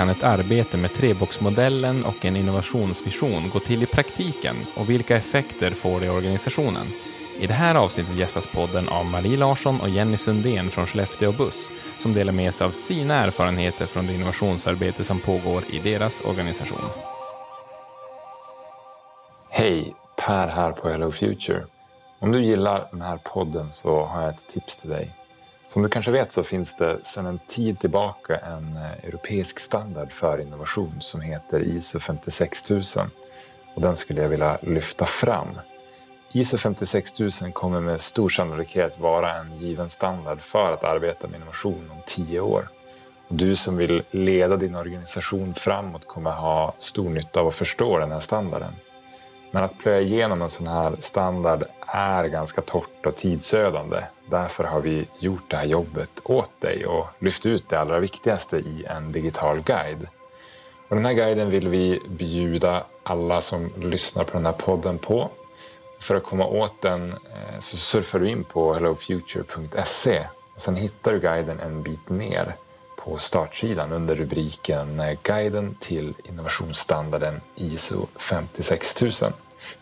kan ett arbete med treboxmodellen och en innovationsvision gå till i praktiken och vilka effekter får det i organisationen? I det här avsnittet gästas podden av Marie Larsson och Jenny Sundén från Skellefteå Buss som delar med sig av sina erfarenheter från det innovationsarbete som pågår i deras organisation. Hej, Per här på Hello Future. Om du gillar den här podden så har jag ett tips till dig. Som du kanske vet så finns det sedan en tid tillbaka en eh, europeisk standard för innovation som heter ISO 56000 och den skulle jag vilja lyfta fram. ISO 56000 kommer med stor sannolikhet vara en given standard för att arbeta med innovation om tio år. Och du som vill leda din organisation framåt kommer ha stor nytta av att förstå den här standarden. Men att plöja igenom en sån här standard är ganska torrt och tidsödande. Därför har vi gjort det här jobbet åt dig och lyft ut det allra viktigaste i en digital guide. Och den här guiden vill vi bjuda alla som lyssnar på den här podden på. För att komma åt den eh, så surfar du in på hellofuture.se. Sen hittar du guiden en bit ner på startsidan under rubriken Guiden till innovationsstandarden ISO 56000.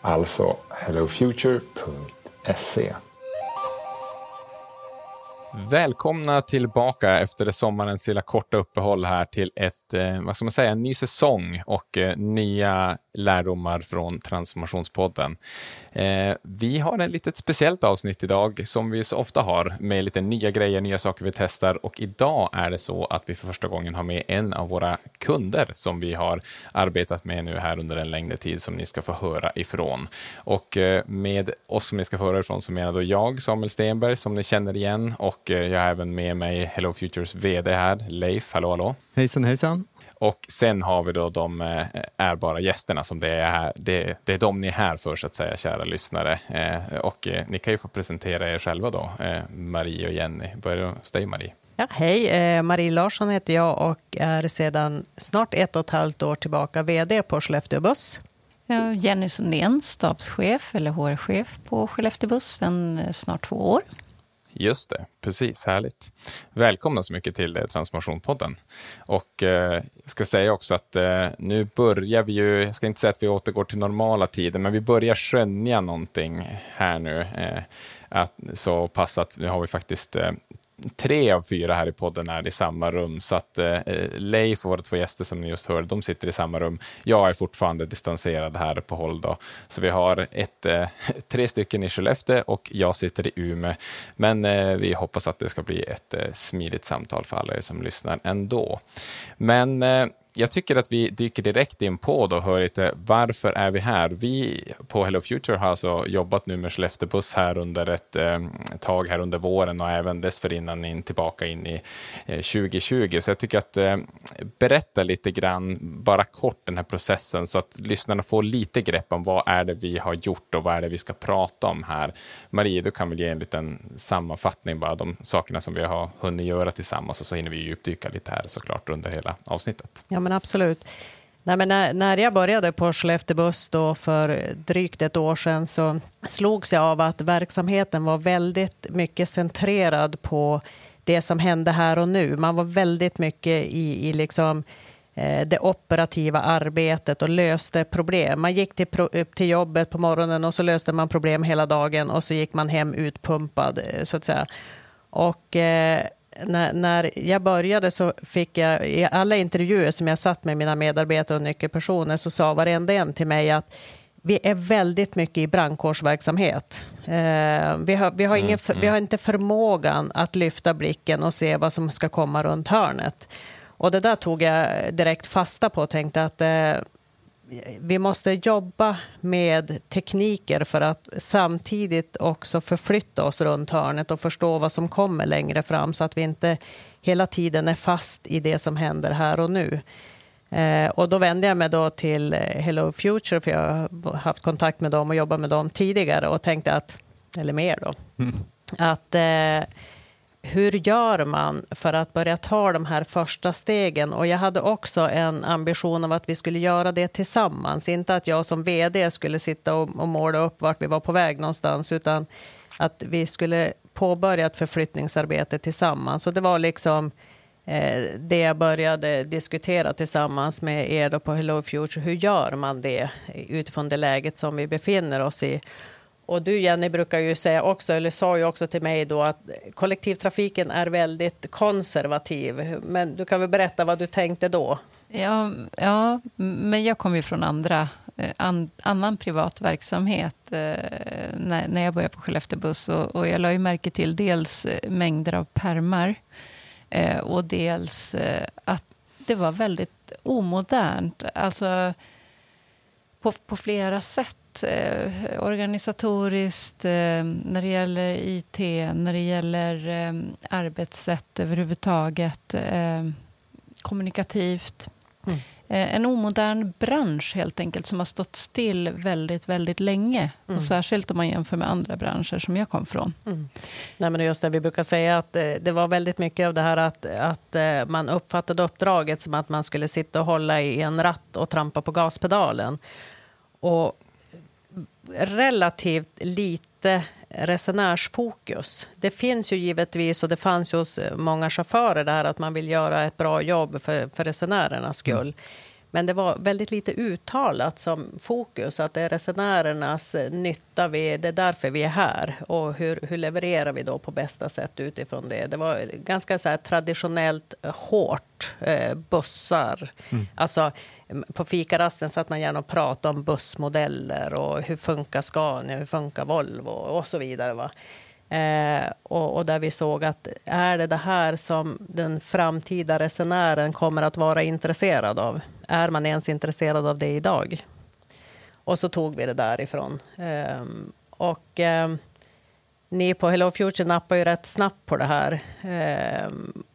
Alltså hellofuture.se. Välkomna tillbaka efter sommarens lilla korta uppehåll här till ett, eh, vad ska man säga, en ny säsong och eh, nya lärdomar från Transformationspodden. Eh, vi har ett litet speciellt avsnitt idag som vi så ofta har med lite nya grejer, nya saker vi testar och idag är det så att vi för första gången har med en av våra kunder som vi har arbetat med nu här under en längre tid som ni ska få höra ifrån. Och eh, med oss som ni ska få höra ifrån så menar då jag, Samuel Stenberg, som ni känner igen och eh, jag har även med mig Hello Futures VD här, Leif. Hallå, hallå. Hejsan, hejsan. Och sen har vi då de eh, ärbara gästerna som det är, det, det är de ni är här för, så att säga, kära lyssnare. Eh, och eh, ni kan ju få presentera er själva då, Marie och Jenny. Börjar hos dig, Marie. Ja, hej, Marie Larsson heter jag och är sedan snart ett och ett halvt år tillbaka VD på Skellefteå Buss. Jenny Sundén, stabschef eller HR-chef på Skellefteå Buss sedan snart två år. Just det, precis. Härligt. Välkomna så mycket till eh, Transformationspodden. Och eh, jag ska säga också att eh, nu börjar vi ju, jag ska inte säga att vi återgår till normala tider, men vi börjar skönja någonting här nu. Eh, att, så pass att nu har vi faktiskt eh, tre av fyra här i podden är i samma rum, så att eh, Leif och våra två gäster som ni just hörde, de sitter i samma rum. Jag är fortfarande distanserad här på håll då, så vi har ett, eh, tre stycken i Skellefteå och jag sitter i Umeå. Men eh, vi hoppas att det ska bli ett eh, smidigt samtal för alla er som lyssnar ändå. Men eh, jag tycker att vi dyker direkt in på och hör lite varför är vi här? Vi på Hello Future har alltså jobbat nu med Skellefteå Buss här under ett eh, tag här under våren och även dessförinnan in tillbaka in i eh, 2020. Så jag tycker att eh, berätta lite grann, bara kort den här processen så att lyssnarna får lite grepp om vad är det vi har gjort och vad är det vi ska prata om här. Marie, du kan väl ge en liten sammanfattning bara de sakerna som vi har hunnit göra tillsammans och så hinner vi djupdyka lite här såklart under hela avsnittet. Ja, men absolut. Nej, men när, när jag började på Skellefteå Buss då för drygt ett år sedan så slogs jag av att verksamheten var väldigt mycket centrerad på det som hände här och nu. Man var väldigt mycket i, i liksom, eh, det operativa arbetet och löste problem. Man gick till, upp till jobbet på morgonen och så löste man problem hela dagen och så gick man hem utpumpad, eh, så att säga. Och eh, när, när jag började så fick jag i alla intervjuer som jag satt med mina medarbetare och nyckelpersoner så sa varenda en till mig att vi är väldigt mycket i brandkårsverksamhet. Eh, vi, har, vi, har ingen, mm, vi har inte förmågan att lyfta blicken och se vad som ska komma runt hörnet. Och det där tog jag direkt fasta på och tänkte att eh, vi måste jobba med tekniker för att samtidigt också förflytta oss runt hörnet och förstå vad som kommer längre fram så att vi inte hela tiden är fast i det som händer här och nu. Eh, och då vände jag mig då till Hello Future för jag har haft kontakt med dem och jobbat med dem tidigare och tänkte att, eller mer då, mm. att eh, hur gör man för att börja ta de här första stegen? Och jag hade också en ambition om att vi skulle göra det tillsammans. Inte att jag som vd skulle sitta och, och måla upp vart vi var på väg någonstans, utan att vi skulle påbörja ett förflyttningsarbete tillsammans. Och det var liksom eh, det jag började diskutera tillsammans med er då på Hello Future. Hur gör man det utifrån det läget som vi befinner oss i? Och du Jenny brukar ju säga också, eller sa ju också till mig då att kollektivtrafiken är väldigt konservativ. Men du kan väl berätta vad du tänkte då? Ja, ja men jag kommer ju från andra, eh, an, annan privat verksamhet eh, när, när jag började på Skellefteå buss. Och, och jag la ju märke till dels eh, mängder av permar eh, och dels eh, att det var väldigt omodernt. Alltså på, på flera sätt eh, organisatoriskt, eh, när det gäller IT, när det gäller eh, arbetssätt överhuvudtaget, eh, kommunikativt. Mm. Eh, en omodern bransch helt enkelt som har stått still väldigt, väldigt länge. Mm. Och särskilt om man jämför med andra branscher som jag kom från. Mm. Nej, men just det, vi brukar säga att eh, det var väldigt mycket av det här att, att man uppfattade uppdraget som att man skulle sitta och hålla i en ratt och trampa på gaspedalen. Och relativt lite resenärsfokus. Det finns ju givetvis, och det fanns ju hos många chaufförer, det här att man vill göra ett bra jobb för, för resenärernas mm. skull. Mm. Men det var väldigt lite uttalat som fokus, att det är resenärernas nytta, vi, det är därför vi är här. Och hur, hur levererar vi då på bästa sätt utifrån det? Det var ganska så traditionellt hårt, eh, bussar. Mm. Alltså, på fikarasten satt man gärna och pratade om bussmodeller och hur funkar Scania, hur funkar Volvo och så vidare. Va? Eh, och, och, där vi såg att är det det här som den framtida resenären kommer att vara intresserad av? Är man ens intresserad av det idag? Och så tog vi det därifrån. Eh, och eh, ni på Hello Future nappar ju rätt snabbt på det här. Eh,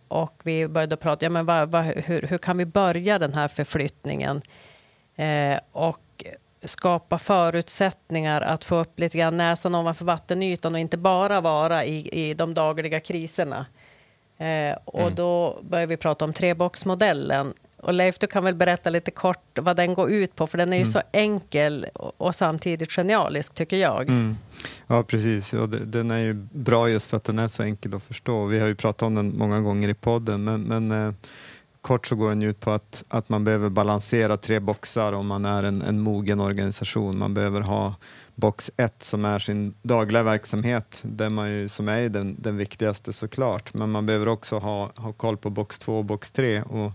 och vi började prata, ja, men va, va, hur, hur, kan vi börja den här förflyttningen? Eh, och skapa förutsättningar att få upp lite grann näsan ovanför vattenytan och inte bara vara i, i de dagliga kriserna. Eh, och mm. då börjar vi prata om treboxmodellen. Och Leif, du kan väl berätta lite kort vad den går ut på, för den är ju mm. så enkel och, samtidigt genialisk, tycker jag. Mm. Ja, precis. Och den är ju bra just för att den är så enkel att förstå. Vi har ju pratat om den många gånger i podden, men, men eh, kort så går den ut på att, att man behöver balansera tre boxar om man är en, en mogen organisation. Man behöver ha box 1 som är sin dagliga verksamhet, där man ju, som är den, den viktigaste såklart. Men man behöver också ha, ha koll på box 2 och box 3. Och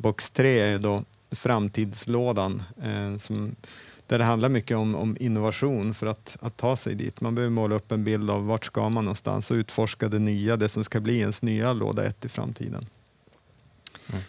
box 3 är då framtidslådan eh, som, där det handlar mycket om, om, innovation för att, att ta sig dit. Man behöver måla upp en bild av vart ska man någonstans och utforska det nya, det som ska bli ens nya låda 1 i framtiden.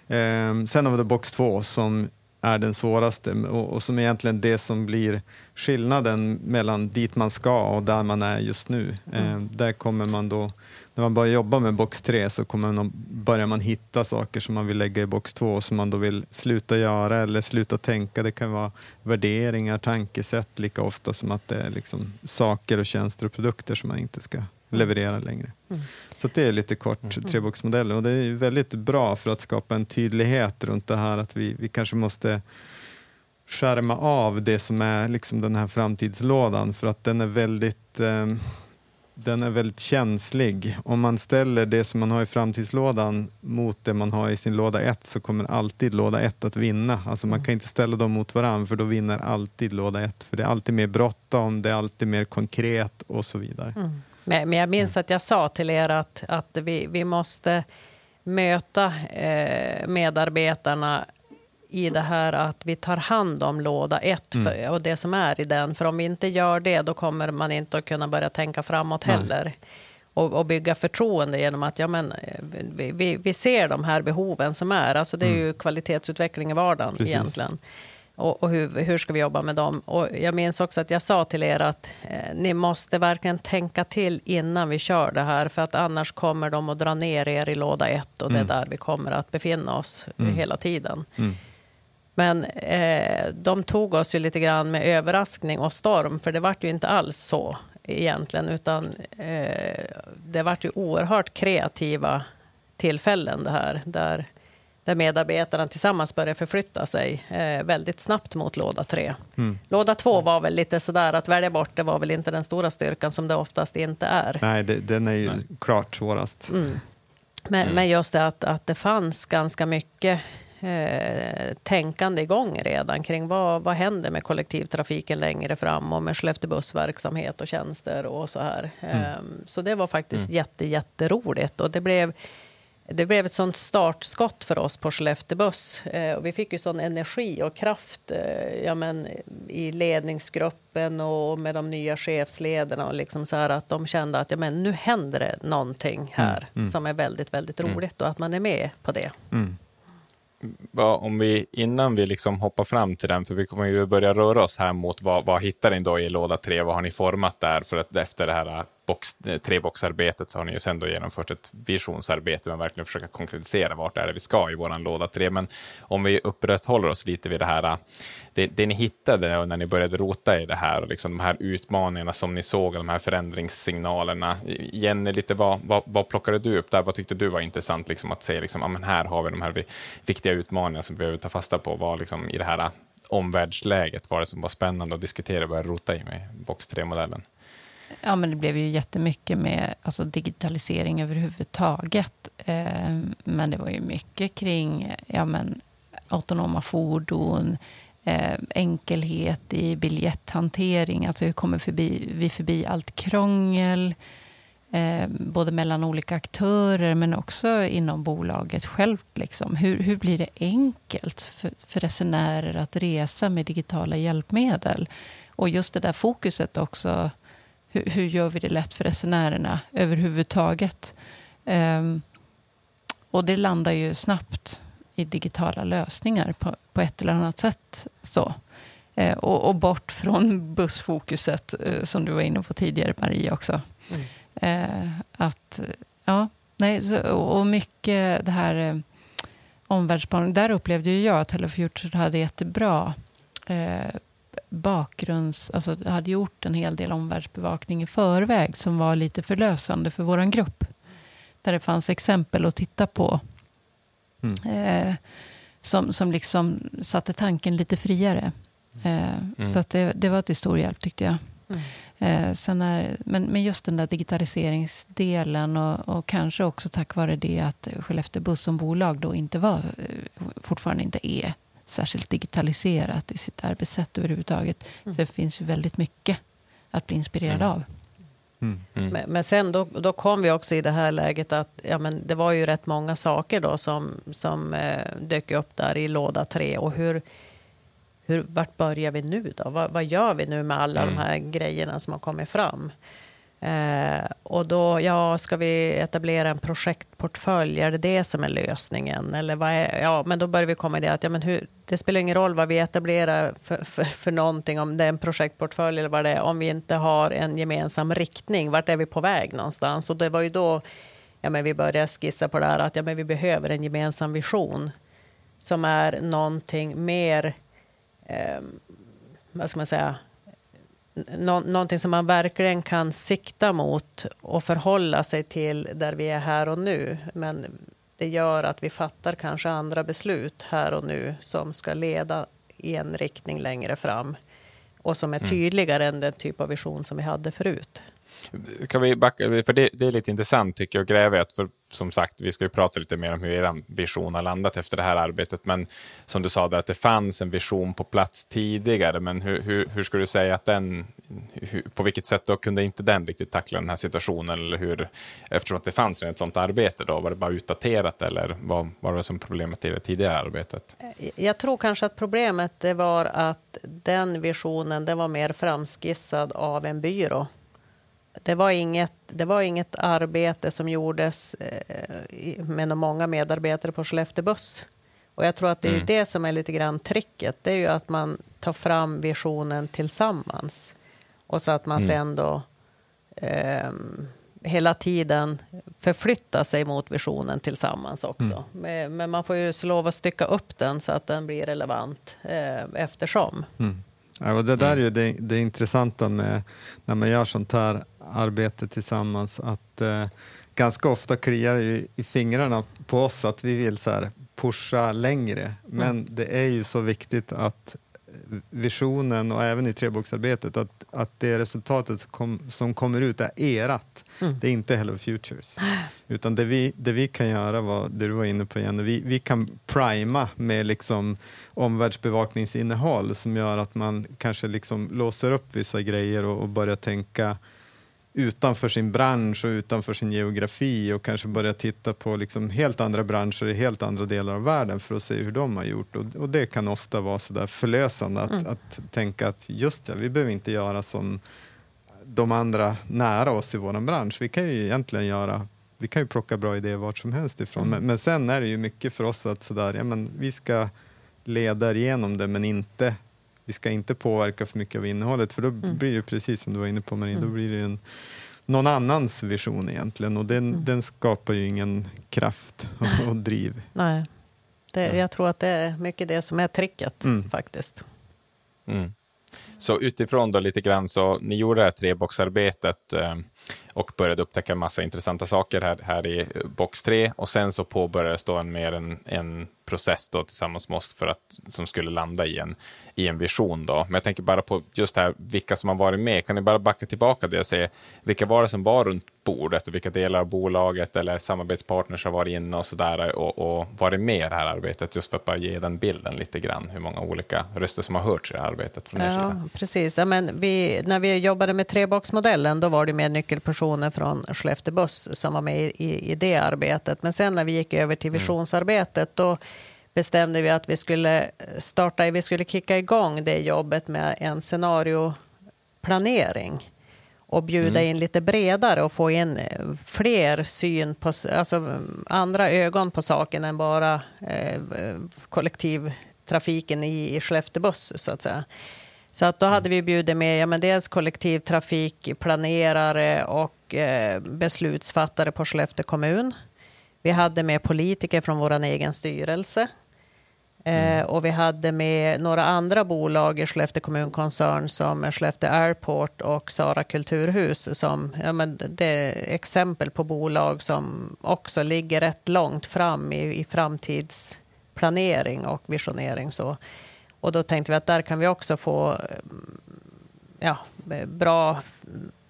Mm. Eh, sen har vi då box 2 som är den svåraste och, och, som egentligen det som blir skillnaden mellan dit man ska och där man är just nu. Mm. Eh, där kommer man då, när man börjar jobba med box 3 så kommer man, börjar man hitta saker som man vill lägga i box 2 som man då vill sluta göra eller sluta tänka. Det kan vara värderingar, tankesätt lika ofta som att det är liksom saker och tjänster och produkter som man inte ska leverera längre. Mm. Så det är lite kort mm. treboxmodellen och det är väldigt bra för att skapa en tydlighet runt det här att vi, vi kanske måste skärma av det som är liksom den här framtidslådan för att den är väldigt eh, den är väldigt känslig. Om man ställer det som man har i framtidslådan mot det man har i sin låda 1 så kommer alltid låda 1 att vinna. Alltså man mm. kan inte ställa dem mot varandra för då vinner alltid låda 1 för det är alltid mer bråttom, det är alltid mer konkret och så vidare. Mm. Men, jag minns att jag sa till er att, att vi, vi måste möta eh, medarbetarna i det här att vi tar hand om låda ett för, mm. och det som är i den. För om vi inte gör det, då kommer man inte att kunna börja tänka framåt heller. Och, och, bygga förtroende genom att ja, men, eh, vi, vi, vi, ser de här behoven som är. Alltså det är mm. ju kvalitetsutveckling i vardagen Precis. egentligen och, och hur, hur, ska vi jobba med dem? Och jag minns också att jag sa till er att eh, ni måste verkligen tänka till innan vi kör det här, för att annars kommer de att dra ner er i låda ett och mm. det är där vi kommer att befinna oss mm. hela tiden. Mm. Men eh, de tog oss ju lite grann med överraskning och storm, för det var ju inte alls så egentligen, utan eh, det var ju oerhört kreativa tillfällen det här, där där medarbetarna tillsammans började förflytta sig eh, väldigt snabbt mot låda 3. Mm. Låda 2 var väl lite sådär att välja bort det var väl inte den stora styrkan som det oftast inte är. Nej, det, den är ju Nej. klart svårast. Mm. Men, mm. men just det att, att det fanns ganska mycket eh, tänkande igång redan kring vad, vad händer med kollektivtrafiken längre fram och med Skellefteå bussverksamhet och tjänster och så här. Mm. Eh, så det var faktiskt mm. jätte, jätteroligt och det blev det blev ett sånt startskott för oss på Skellefteå buss. Eh, och vi fick ju sån energi och kraft eh, ja, men, i ledningsgruppen och med de nya chefsledarna. Och liksom så att de kände att ja, men, nu händer det någonting här mm, mm. som är väldigt, väldigt mm. roligt och att man är med på det. Mm om vi, innan vi liksom hoppar fram till den, för vi kommer ju börja röra oss här mot vad, vad hittar ni då i låda 3, vad har ni format där? För att efter det här box, eh, treboxarbetet så har ni ju sen då genomfört ett visionsarbete med verkligen försöka konkretisera vart är det vi ska i vår låda 3. Men om vi upprätthåller oss lite vid det här, eh, det, det ni hittade när ni började rota i det här och liksom de här utmaningarna som ni såg, de här förändringssignalerna. Jenny, lite vad, vad, vad plockade du upp där? Vad tyckte du var intressant liksom, att se, liksom, ah, men här har vi de här viktiga utmaningarna som vi behöver ta fasta på. Vad liksom, i det här eh, omvärldsläget var det som var spännande att diskutera och börja rota i med box 3-modellen? Ja, men det blev ju jättemycket med alltså, digitalisering överhuvudtaget. Eh, men det var ju mycket kring ja, men, autonoma fordon, eh, enkelhet i biljetthantering. Alltså hur kommer förbi, vi förbi allt krångel? Eh, både mellan olika aktörer, men också inom bolaget självt. Liksom. Hur, hur blir det enkelt för, för resenärer att resa med digitala hjälpmedel? Och just det där fokuset också hur, hur gör vi det lätt för resenärerna överhuvudtaget? Um, och det landar ju snabbt i digitala lösningar på, på ett eller annat sätt. Så. Eh, och, och, bort från bussfokuset, eh, som du var inne på tidigare, Maria, också. Mm. Eh, att, ja, nej, så, och mycket det här eh, omvärldsspaning. Där upplevde ju jag att Hello Future hade jättebra eh, bakgrunds... Alltså hade gjort en hel del omvärldsbevakning i förväg som var lite förlösande för vår grupp. Där det fanns exempel att titta på. Mm. Eh, som, som liksom satte tanken lite friare. Eh, mm. Så att det, det var till stor hjälp tyckte jag. Mm. Eh, sen är, men, men just den där digitaliseringsdelen och, och, kanske också tack vare det att Skellefteå Buss som bolag då inte var, eh, fortfarande inte är särskilt digitaliserat i sitt arbetssätt överhuvudtaget. Mm. Så det finns ju väldigt mycket att bli inspirerad mm. av. Mm. mm. Men, men, sen då, då kom vi också i det här läget att ja, men det var ju rätt många saker då som, som eh, dök upp där i låda tre. Och hur, hur, vart börjar vi nu då? Vad, vad gör vi nu med alla de mm. här grejerna som har kommit fram? Eh, och då, ja, ska vi etablera en projektportfölj? Är det det som är lösningen? Eller vad är, ja, men då börjar vi komma i det att ja, men hur, det spelar ingen roll vad vi etablerar för, för, för någonting, om det är en projektportfölj eller vad det är, om vi inte har en gemensam riktning. Vart är vi på väg någonstans? Och det var ju då ja, men vi började skissa på det här att ja, men vi behöver en gemensam vision som är någonting mer, eh, vad ska man säga, nå någonting som man verkligen kan sikta mot och förhålla sig till där vi är här och nu. Men det gör att vi fattar kanske andra beslut här och nu som ska leda i en riktning längre fram och som är mm. tydligare mm. än den typ av vision som vi hade förut. Kan vi backa, för det, det är lite intressant tycker jag att gräva i, för som sagt, vi ska ju prata lite mer om hur er vision har landat efter det här arbetet, men som du sa, där, att det fanns en vision på plats tidigare, men hur, hur, hur skulle du säga att den, hur, på vilket sätt då kunde inte den riktigt tackla den här situationen, eller hur, eftersom att det fanns ett sådant arbete då, var det bara utdaterat eller vad var det som problemet i det tidigare arbetet? Eh, jag tror kanske att problemet det var att den visionen, den var mer framskissad av en byrå det var inget, det var inget arbete som gjordes eh, med många medarbetare på Skellefteå Buss. Och jag tror att det är mm. det som är lite grann tricket. Det är ju att man tar fram visionen tillsammans. Och så att man mm. sen då eh, hela tiden förflyttar sig mot visionen tillsammans också. Mm. Men man får ju lov att stycka upp den så att den blir relevant eh, eftersom. Mm. Ja, och det där är ju det, det intressanta med när man gör sånt här arbete tillsammans att eh, ganska ofta kliar det i, fingrarna på oss att vi vill så här, pusha längre. Men mm. det är ju så viktigt att visionen och även i treboksarbetet att, att det resultatet som, kom, som kommer ut är erat. Mm. Det är inte Hello Futures. Utan det vi, det vi kan göra, var, det du var inne på Jenny, vi, vi kan prima med liksom omvärldsbevakningsinnehåll som gör att man kanske liksom låser upp vissa grejer och, och börjar tänka utanför sin bransch och utanför sin geografi och kanske börja titta på liksom helt andra branscher i helt andra delar av världen för att se hur de har gjort. Och, och det kan ofta vara så där förlösande att, mm. att tänka att just det, vi behöver inte göra som de andra nära oss i vår bransch. Vi kan ju egentligen göra vi kan ju plocka bra idéer vart som helst ifrån. Mm. Men, men, sen är det ju mycket för oss att sådär, ja, men vi ska leda igenom det men inte vi ska inte påverka för mycket av innehållet för då mm. blir det precis som du var inne på Marie, mm. då blir det en, någon annans vision egentligen och den, mm. den skapar ju ingen kraft och, och driv. Nej, det, jag tror att det är mycket det som är tricket mm. faktiskt. Mm. Så utifrån då lite grann, så ni gjorde det här treboxarbetet eh, och började upptäcka massa intressanta saker här, här i box 3 och sen så påbörjades då en mer en, en process då tillsammans med oss för att, som skulle landa i en, i en vision. Då. Men jag tänker bara på just här, vilka som har varit med. Kan ni bara backa tillbaka det och se vilka var det som var runt bordet och vilka delar av bolaget eller samarbetspartners har varit inne och så där och, och varit med i det här arbetet just för att bara ge den bilden lite grann hur många olika röster som har hörts i det här arbetet från ja, sida. Precis, ja, men vi, när vi jobbade med treboxmodellen då var det med nyckelpersoner från Skellefteå Buss som var med i, i det arbetet. Men sen när vi gick över till mm. visionsarbetet då bestämde vi att vi skulle starta, vi skulle kicka igång det jobbet med en scenarioplanering och bjuda mm. in lite bredare och få in fler syn på, alltså andra ögon på saken än bara eh, kollektivtrafiken i, i Skellefteå buss så att säga. Så att då hade vi bjudit med ja, men dels kollektivtrafikplanerare och eh, beslutsfattare på Skellefteå kommun. Vi hade med politiker från vår egen styrelse Mm. Eh, och vi hade med några andra bolag i Skellefteå kommunkoncern som Skellefteå Airport och Sara kulturhus som ja, men det är exempel på bolag som också ligger rätt långt fram i, i framtidsplanering och visionering. Så. Och då tänkte vi att där kan vi också få ja, bra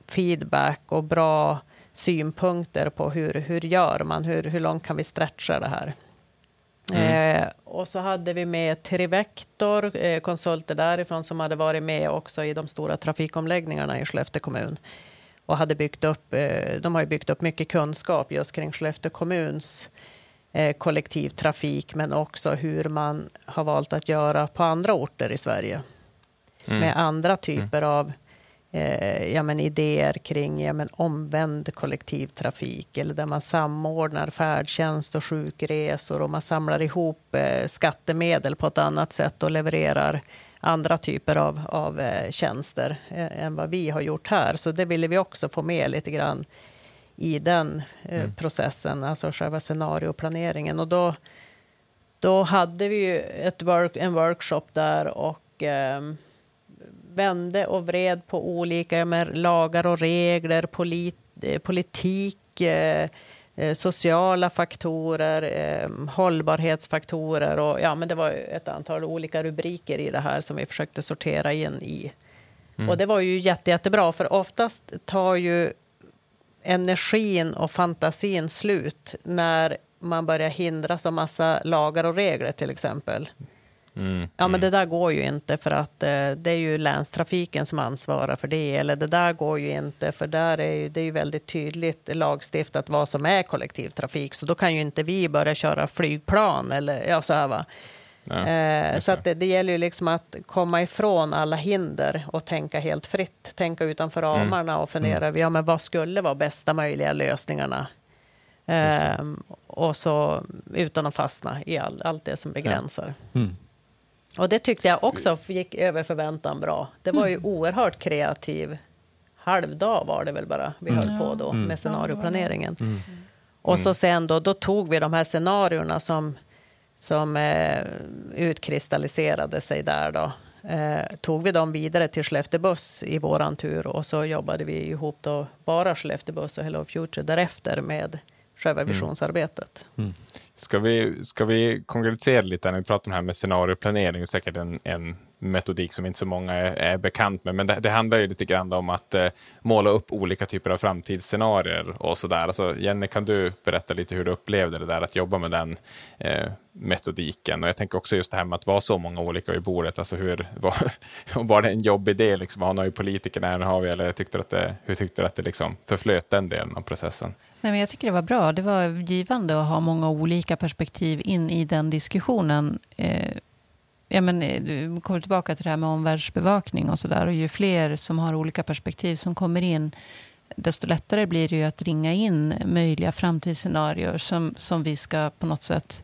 feedback och bra synpunkter på hur, hur gör man, hur, hur långt kan vi stretcha det här. Mm. Eh, och så hade vi med Trivector, eh, konsulter därifrån som hade varit med också i de stora trafikomläggningarna i Skellefteå kommun. Och hade byggt upp, eh, de har byggt upp mycket kunskap just kring Skellefteå kommuns eh, kollektivtrafik men också hur man har valt att göra på andra orter i Sverige. Mm. Med andra typer mm. av eh, ja, men idéer kring ja, men omvänd kollektivtrafik eller där man samordnar färdtjänst och sjukresor och man samlar ihop eh, skattemedel på ett annat sätt och levererar andra typer av, av eh, tjänster eh, än vad vi har gjort här. Så det ville vi också få med lite grann i den eh, mm. processen, alltså själva scenarioplaneringen. Och då, då hade vi ju ett work, en workshop där och ehm, vände och vred på olika med lagar och regler, polit, eh, politik, eh, eh, sociala faktorer, eh, hållbarhetsfaktorer och ja, men det var ett antal olika rubriker i det här som vi försökte sortera in i. Mm. Och det var ju jätte, jättebra, för oftast tar ju energin och fantasin slut när man börjar hindras av massa lagar och regler till exempel. Mm, ja, men det där går ju inte för att eh, det är ju länstrafiken som ansvarar för det. Eller det där går ju inte för där är ju, det är ju väldigt tydligt lagstiftat vad som är kollektivtrafik. Så då kan ju inte vi börja köra flygplan eller ja, så här va. Ja, eh, så att det, det, gäller ju liksom att komma ifrån alla hinder och tänka helt fritt. Tänka utanför mm. ramarna och fundera mm. ja, men vad skulle vara bästa möjliga lösningarna. Eh, och så utan att fastna i all, allt det som begränsar. Ja. Mm. Och det tyckte jag också gick över förväntan bra. Det var ju mm. oerhört kreativ halvdag var det väl bara vi mm. höll på då mm. med scenarioplaneringen. Mm. Och så sen då, då tog vi de här scenarierna som, som eh, utkristalliserade sig där då. Eh, tog vi dem vidare till Skellefteå Buss i våran tur och så jobbade vi ihop då bara Skellefteå Buss och Hello Future därefter med själva mm. visionsarbetet. Mm. Ska, vi, ska vi konkretisera lite när vi pratar om det här med scenarioplanering, säkert en, en metodik som inte så många är, är bekant med. Men det, det, handlar ju lite grann om att eh, måla upp olika typer av framtidsscenarier och sådär. Alltså, Jenny, kan du berätta lite hur du upplevde det där att jobba med den eh, metodiken? Och jag tänker också just det här med att vara så många olika vid bordet. Alltså hur, var, var det en jobbig del? Liksom, har ju politikerna, här har vi, eller tyckte att det, hur tyckte du att det liksom förflöt den delen av processen? Nej, men jag tycker det var bra. Det var givande att ha många olika perspektiv in i den diskussionen. Eh, ja, men, eh, du kommer tillbaka till det här med omvärldsbevakning och så där. Och ju fler som har olika perspektiv som kommer in, desto lättare blir det ju att ringa in möjliga framtidsscenarier som, som vi ska på något sätt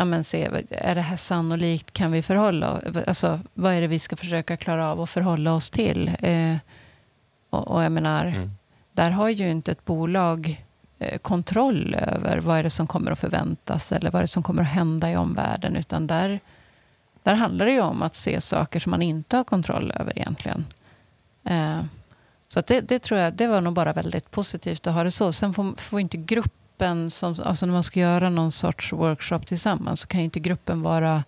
ja, men se, är det här sannolikt? Kan vi förhålla? Alltså, vad är det vi ska försöka klara av att förhålla oss till? Eh, och, och, jag menar, mm. där har ju inte ett bolag eh, kontroll över vad är det som kommer att förväntas eller vad är det som kommer att hända i omvärlden. Utan där, där handlar det ju om att se saker som man inte har kontroll över egentligen. Eh, så det, det, tror jag, det var nog bara väldigt positivt att ha det så. Sen får, får inte gruppen gruppen, som, alltså när man ska göra någon sorts workshop tillsammans, så kan ju inte gruppen vara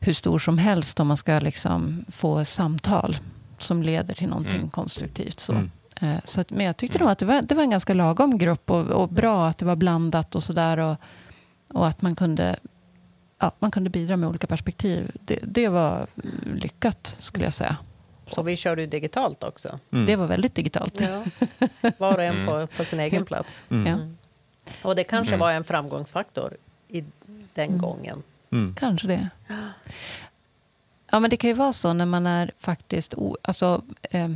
hur stor som helst om man ska liksom få samtal som leder till någonting mm. konstruktivt. Så. Mm. Eh, så att, men jag tyckte nog att det var, det var en ganska lagom grupp och, och bra att det var blandat och sådär. Och, och att man kunde, ja, man kunde bidra med olika perspektiv. Det, det var lyckat, skulle jag säga. Så vi körde ju digitalt också. Mm. Det var väldigt digitalt. Ja. Var och en mm. på, på sin egen plats. Mm. mm. Och det kanske mm. var en framgångsfaktor i den mm. gången. Kanske det. Ja, men det kan ju vara så när man är faktiskt... O, alltså, eh,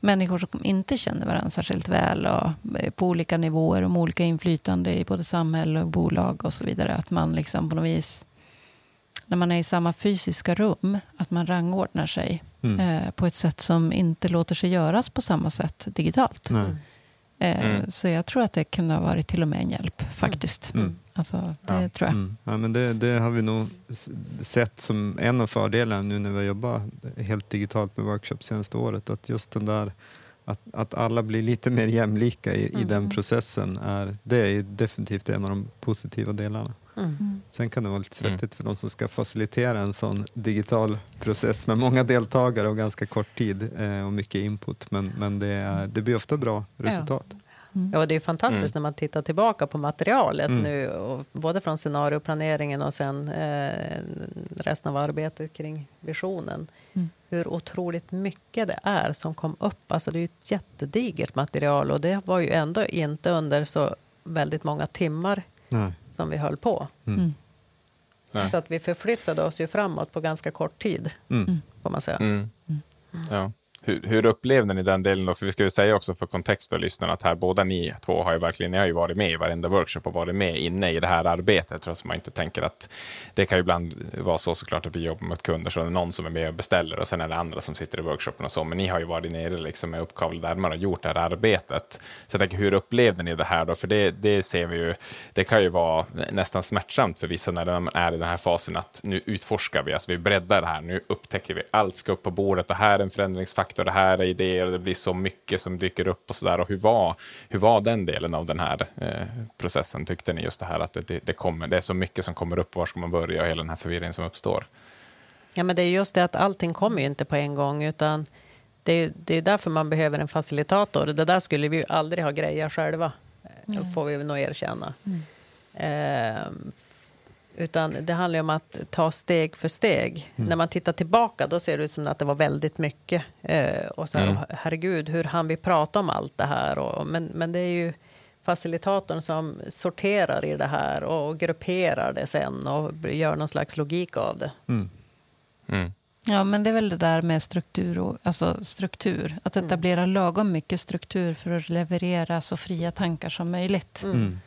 människor som inte känner varandra särskilt väl och eh, på olika nivåer och med olika inflytande i både samhälle och bolag och så vidare. Att man liksom på något vis när man är i samma fysiska rum, att man rangordnar sig mm. eh, på ett sätt som inte låter sig göras på samma sätt digitalt. Eh, mm. Så jag tror att det kunde ha varit till och med en hjälp faktiskt. Mm. Alltså, det ja. tror jag. Mm. Ja, men det, det, har vi nog sett som en av fördelarna nu när vi har jobbat helt digitalt med workshops senaste året. Att just den där att, att alla blir lite mer jämlika i, i den mm. processen är, det är definitivt en av de positiva delarna. Mm. Sen kan det vara lite svettigt mm. för de som ska facilitera en sån digital process med många deltagare och ganska kort tid eh, och mycket input. Men, men det, är, det blir ofta bra resultat. Ja. Mm. Ja, det är fantastiskt mm. när man tittar tillbaka på materialet mm. nu, och både från scenarioplaneringen och sen eh, resten av arbetet kring visionen. Mm. Hur otroligt mycket det är som kom upp. Alltså det är ett jättedigert material och det var ju ändå inte under så väldigt många timmar Nej som vi höll på. Mm. mm. Så att vi förflyttade oss ju framåt på ganska kort tid, mm. får man säga. Mm. Ja. Hur, hur, upplevde ni den delen? Då? För vi ska ju säga också för kontext för lyssnarna att här båda ni två har ju verkligen, ni har ju varit med i varenda workshop och varit med inne i det här arbetet. Trots att man inte tänker att det kan ju ibland vara så såklart att vi jobbar mot kunder så är någon som är med och beställer och sen är det andra som sitter i workshopen och så. Men ni har ju varit nere liksom med uppkavlade armar och gjort det här arbetet. Så jag tänker, hur upplevde ni det här då? För det, det ser vi ju, det kan ju vara nästan smärtsamt för vissa när de är i den här fasen att nu utforskar vi, alltså vi breddar det här, nu upptäcker vi, allt ska upp på bordet och här är en förändringsfaktor faktor, det här är idéer och det blir så mycket som dyker upp och så där. Och hur var, hur var den delen av den här eh, processen? Tyckte ni just det här att det, det, kommer, det är så mycket som kommer upp, var ska man börja och hela den här förvirringen som uppstår? Ja, men det är just det att allting kommer ju inte på en gång, utan det, det är därför man behöver en facilitator. Det där skulle vi ju aldrig ha grejat själva, mm. får vi nog erkänna. Mm. Eh, utan det handlar om att ta steg för steg. Mm. När man tittar tillbaka då ser det ut som att det var väldigt mycket. Eh, och så här, mm. herregud, hur han vi prata om allt det här? Och, men, men det är ju facilitatorn som sorterar i det här och grupperar det sen och gör någon slags logik av det. Mm. mm. Ja, men det är väl det där med struktur, och, alltså struktur. Att mm. etablera lagom mycket struktur för att leverera så fria tankar som möjligt. Mm.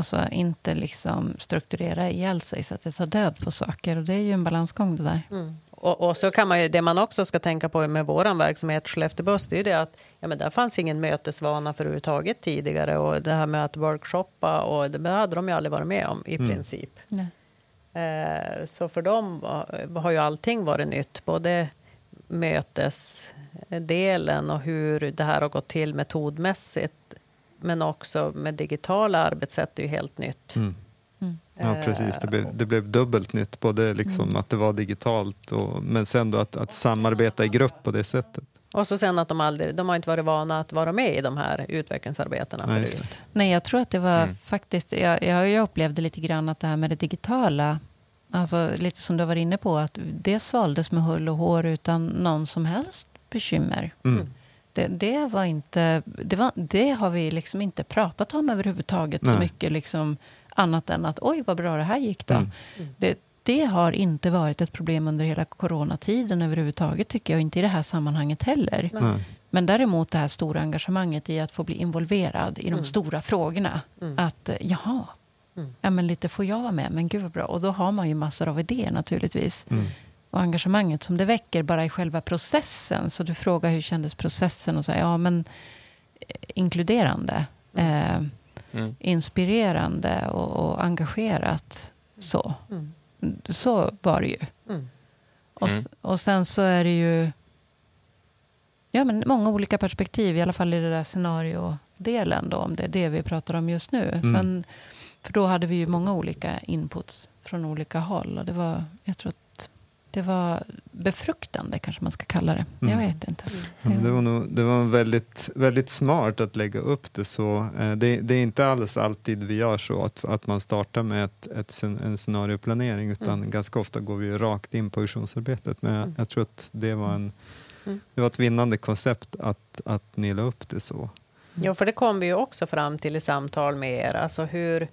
Alltså inte liksom strukturera ihjäl sig så att det tar död på saker. Och det är ju en balansgång det där. Mm. Och, och, så kan man ju, det man också ska tänka på med vår verksamhet Skellefteå Buss, det är det att ja, men där fanns ingen mötesvana för överhuvudtaget tidigare. Och det här med att workshoppa, och det hade de ju aldrig varit med om i mm. princip. Eh, så för dem har ju allting varit nytt. Både mötesdelen och hur det här har gått till metodmässigt men också med digitala arbetssätt är ju helt nytt. Mm. Mm. Ja, precis. Det blev, det blev dubbelt nytt, både liksom Mm. att det var digitalt och, men sen då att, att samarbeta i grupp på det sättet. Och så sen att de aldrig, de har inte varit vana att vara med i de här utvecklingsarbetena Nej, förut. Nej, jag tror att det var Mm. faktiskt... Jag, jag, jag upplevde lite grann att det här med det digitala, alltså lite som du var inne på, att det svaldes med hull och hår utan någon som helst bekymmer. Mm. Det, det, var inte, det, var, det har vi liksom inte pratat om överhuvudtaget så Nej. mycket. Liksom, annat än att oj, vad bra det här gick då. Mm. Det, det har inte varit ett problem under hela coronatiden överhuvudtaget, tycker jag. Inte i det här sammanhanget heller. Nej. Men däremot det här stora engagemanget i att få bli involverad i de Mm. stora frågorna. Mm. Att eh, jaha, Mm. ja, men lite får jag vara med, men gud vad bra. Och då har man ju massor av idéer naturligtvis. Mm. Och engagemanget som det väcker bara i själva processen. Så du frågar hur kändes processen och säger ja men eh, inkluderande, eh, Mm. inspirerande och, och engagerat. Så. Mm. så var det ju. Mm. Och, Mm. och sen så är det ju ja, men många olika perspektiv, i alla fall i det där scenariodelen då, om det är det vi pratar om just nu. Mm. Sen, för då hade vi ju många olika inputs från olika håll. Och det var, jag tror att det var befruktande, kanske man ska kalla det. Jag Mm. vet inte. Men det var, nog, det var väldigt, väldigt smart att lägga upp det så. Eh, Det, det är inte alls alltid vi gör så att, att man startar med ett, ett, en scenarioplanering utan Mm. ganska ofta går vi rakt in på visionsarbetet. Men jag, Mm. jag tror att det var, en, Mm. det var ett vinnande koncept att, att ni la upp det så. Jo, för det kom vi ju också fram till i samtal med er. Alltså hur,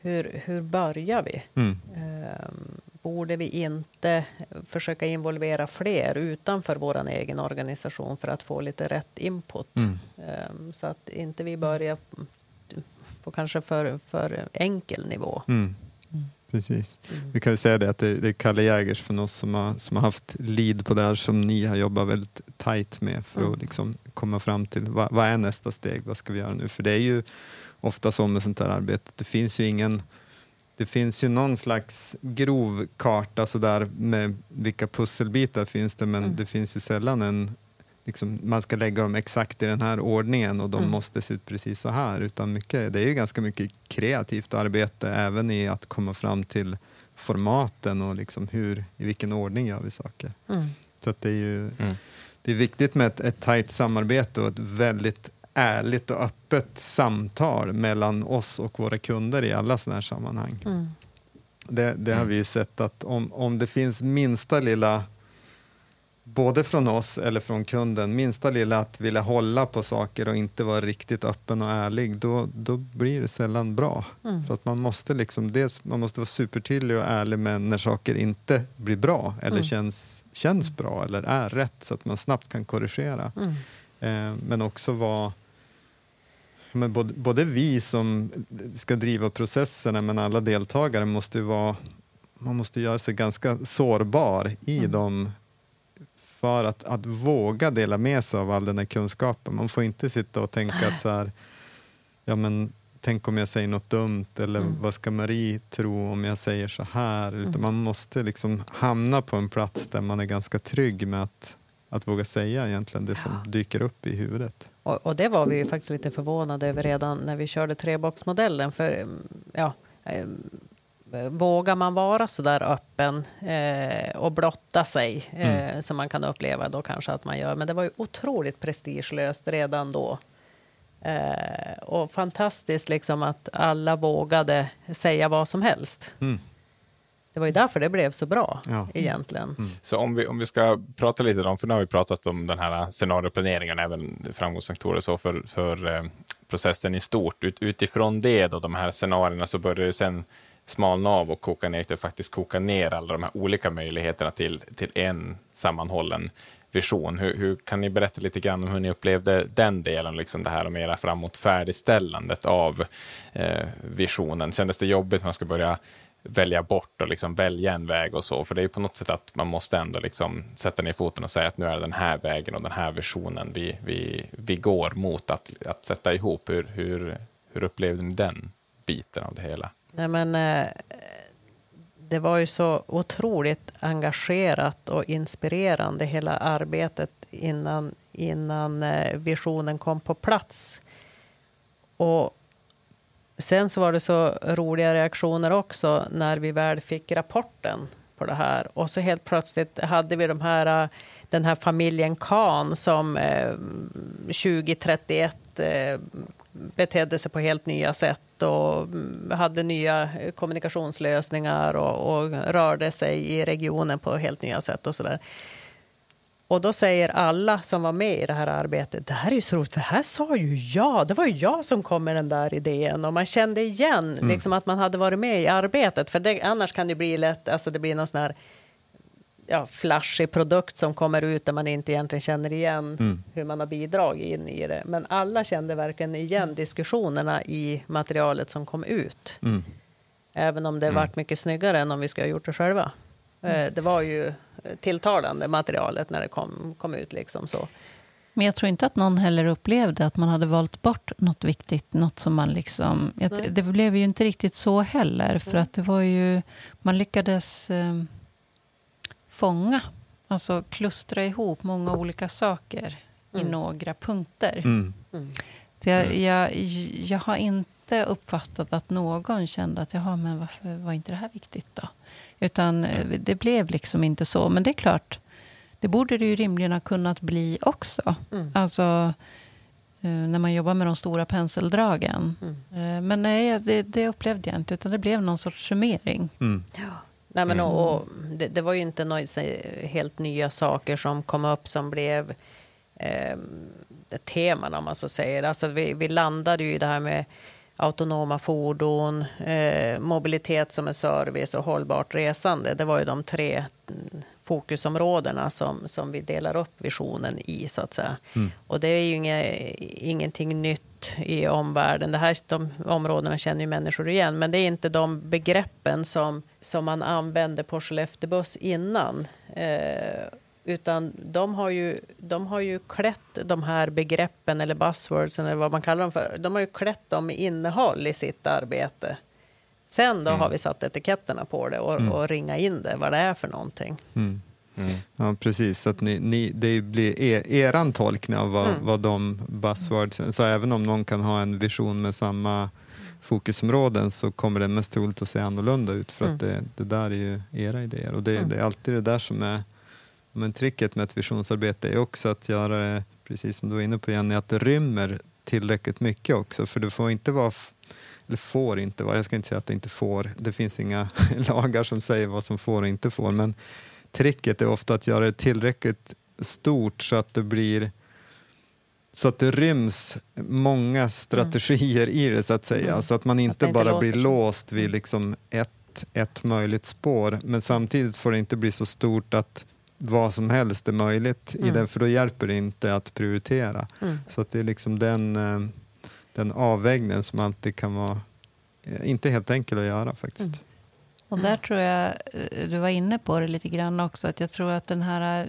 hur, hur börjar vi? Mm. Borde vi inte försöka involvera fler utanför vår egen organisation för att få lite rätt input? Mm. Ehm, så att inte vi börjar på kanske för, för enkel nivå. Mm. Mm. Precis. Vi kan ju säga det att det, det är Kalle Jägers från oss som har, som har haft lead på det här som ni har jobbat väldigt tajt med för Mm. att liksom komma fram till vad, vad är nästa steg, vad ska vi göra nu? För det är ju ofta så med sånt här arbete, det finns ju ingen det finns ju någon slags grov karta sådär med vilka pusselbitar finns det men Mm. det finns ju sällan en liksom, man ska lägga dem exakt i den här ordningen och de Mm. måste se ut precis så här. Utan mycket, det är ju ganska mycket kreativt arbete även i att komma fram till formaten och liksom hur, i vilken ordning gör vi saker. Mm. Så att det är ju Mm. det är viktigt med ett, ett tajt samarbete och ett väldigt ärligt och öppet samtal mellan oss och våra kunder i alla sådana här sammanhang. Mm. Det, det har vi ju sett att om, om det finns minsta lilla, både från oss eller från kunden, minsta lilla att vilja hålla på saker och inte vara riktigt öppen och ärlig, då, då blir det sällan bra. Mm. För att man måste liksom, dels, man måste vara supertydlig och ärlig med när saker inte blir bra eller Mm. känns, känns bra eller är rätt så att man snabbt kan korrigera. Mm. Eh, men också vara men både, både vi som ska driva processerna men alla deltagare måste vara man måste göra sig ganska sårbar i Mm. dem för att, att våga dela med sig av all den här kunskapen. Man får inte sitta och tänka att så här, ja men tänk om jag säger något dumt eller Mm. vad ska Marie tro om jag säger så här? Utan Mm. man måste liksom hamna på en plats där man är ganska trygg med att, att våga säga egentligen det som dyker upp i huvudet. Och, och det var vi ju faktiskt lite förvånade över redan när vi körde treboxmodellen. För mm, ja, eh, vågar man vara så där öppen eh, och blotta sig eh, som man kan uppleva då kanske att man gör. Men det var ju otroligt prestigelöst redan då. Eh, och fantastiskt liksom att alla vågade säga vad som helst. Mm. Det var ju därför det blev så bra Ja. egentligen. Så om vi, om vi ska prata lite om, för nu har vi pratat om den här scenarioplaneringen, även framgångsfaktorer så för, för eh, processen i stort. Ut, utifrån det, då, de här scenarierna, så börjar det sen smalna av och koka ner till att faktiskt koka ner alla de här olika möjligheterna till, till en sammanhållen vision. Hur, hur kan ni berätta lite grann om hur ni upplevde den delen, liksom det här mera framåt färdigställandet av eh, visionen? Kändes det jobbigt när man ska börja välja bort och liksom välja en väg och så. För det är ju på något sätt att man måste ändå liksom sätta ner foten och säga att nu är det den här vägen och den här visionen vi, vi, vi går mot att, att sätta ihop. Hur, hur, hur upplevde ni den biten av det hela? Nej, men, eh, det var ju så otroligt engagerat och inspirerande hela arbetet innan, innan eh, visionen kom på plats. Och sen så var det så roliga reaktioner också när vi väl fick rapporten på det här. Och så helt plötsligt hade vi de här, äh, den här familjen Kahn som eh, 2031 eh, betedde sig på helt nya sätt och mm, hade nya kommunikationslösningar och, och rörde sig i regionen på helt nya sätt och sådär. Och då säger alla som var med i det här arbetet, det här är ju så roligt, för här sa ju jag, det var ju jag som kom med den där idén. Och man kände igen mm. liksom att man hade varit med i arbetet, för det, annars kan det bli lätt, alltså det blir någon sån här ja, flashig produkt som kommer ut där man inte egentligen känner igen mm. hur man har bidragit in i det. Men alla kände verkligen igen diskussionerna i materialet som kom ut. Mm. Även om det mm. varit mycket snyggare än om vi skulle ha gjort det själva. Mm. Det var ju tilltalande materialet när det kom, kom ut. Liksom så. Men jag tror inte att någon heller upplevde att man hade valt bort något viktigt. Något som man liksom, det blev ju inte riktigt så heller. För att det var ju, man lyckades eh, fånga, alltså klustra ihop många olika saker mm. i några punkter. Mm. Mm. Jag, jag, jag, har inte uppfattat att någon kände att jaha, men varför var inte det här viktigt då? Utan eh, det blev liksom inte så. Men det är klart, det borde det ju rimligen ha kunnat bli också. Mm. Alltså, eh, när man jobbar med de stora penseldragen. Mm. Eh, men nej, det, det, upplevde jag inte, utan det blev någon sorts summering. Mm. Ja. Nej, men, och, och det, det, var ju inte några helt nya saker som kom upp som blev eh, teman, om man så säger. Alltså, vi, vi landade ju i det här med autonoma fordon, eh, mobilitet som en service och hållbart resande. Det var ju de tre fokusområdena som, som vi delar upp visionen i. så att säga. Mm. Och det är ju inga, ingenting nytt i omvärlden. Det här, de områdena känner ju människor igen, men det är inte de begreppen som, som man använde på Skellefteå buss innan. Eh, utan de har, ju, de har ju klätt de här begreppen, eller buzzwords, eller vad man kallar dem för. De har ju klätt dem med innehåll i sitt arbete. Sen då mm. har vi satt etiketterna på det och, mm. och ringa in det, vad det är för någonting. Mm. Mm. Ja, precis. Så att ni, ni, det blir er, eran tolkning av vad, mm. vad de buzzwords Så även om någon kan ha en vision med samma fokusområden så kommer det mest troligt att se annorlunda ut för att mm. det, det där är ju era idéer. Och det, det är alltid det där som är men tricket med ett visionsarbete är också att göra det, precis som du var inne på Jenny, att det rymmer tillräckligt mycket också. För det får inte vara, eller får inte vara, jag ska inte säga att det inte får, det finns inga lagar som säger vad som får och inte får, men tricket är ofta att göra det tillräckligt stort så att det blir så att det ryms många strategier mm. i det så att säga. Mm. Så att man inte att bara inte blir låst vid liksom ett, ett möjligt spår. Men samtidigt får det inte bli så stort att vad som helst är möjligt mm. i den, för då hjälper det inte att prioritera. Mm. Så att det är liksom den, eh, den avvägningen som alltid kan vara eh, inte helt enkel att göra faktiskt. Mm. Och där tror jag, eh, du var inne på det lite grann också, att jag tror att den här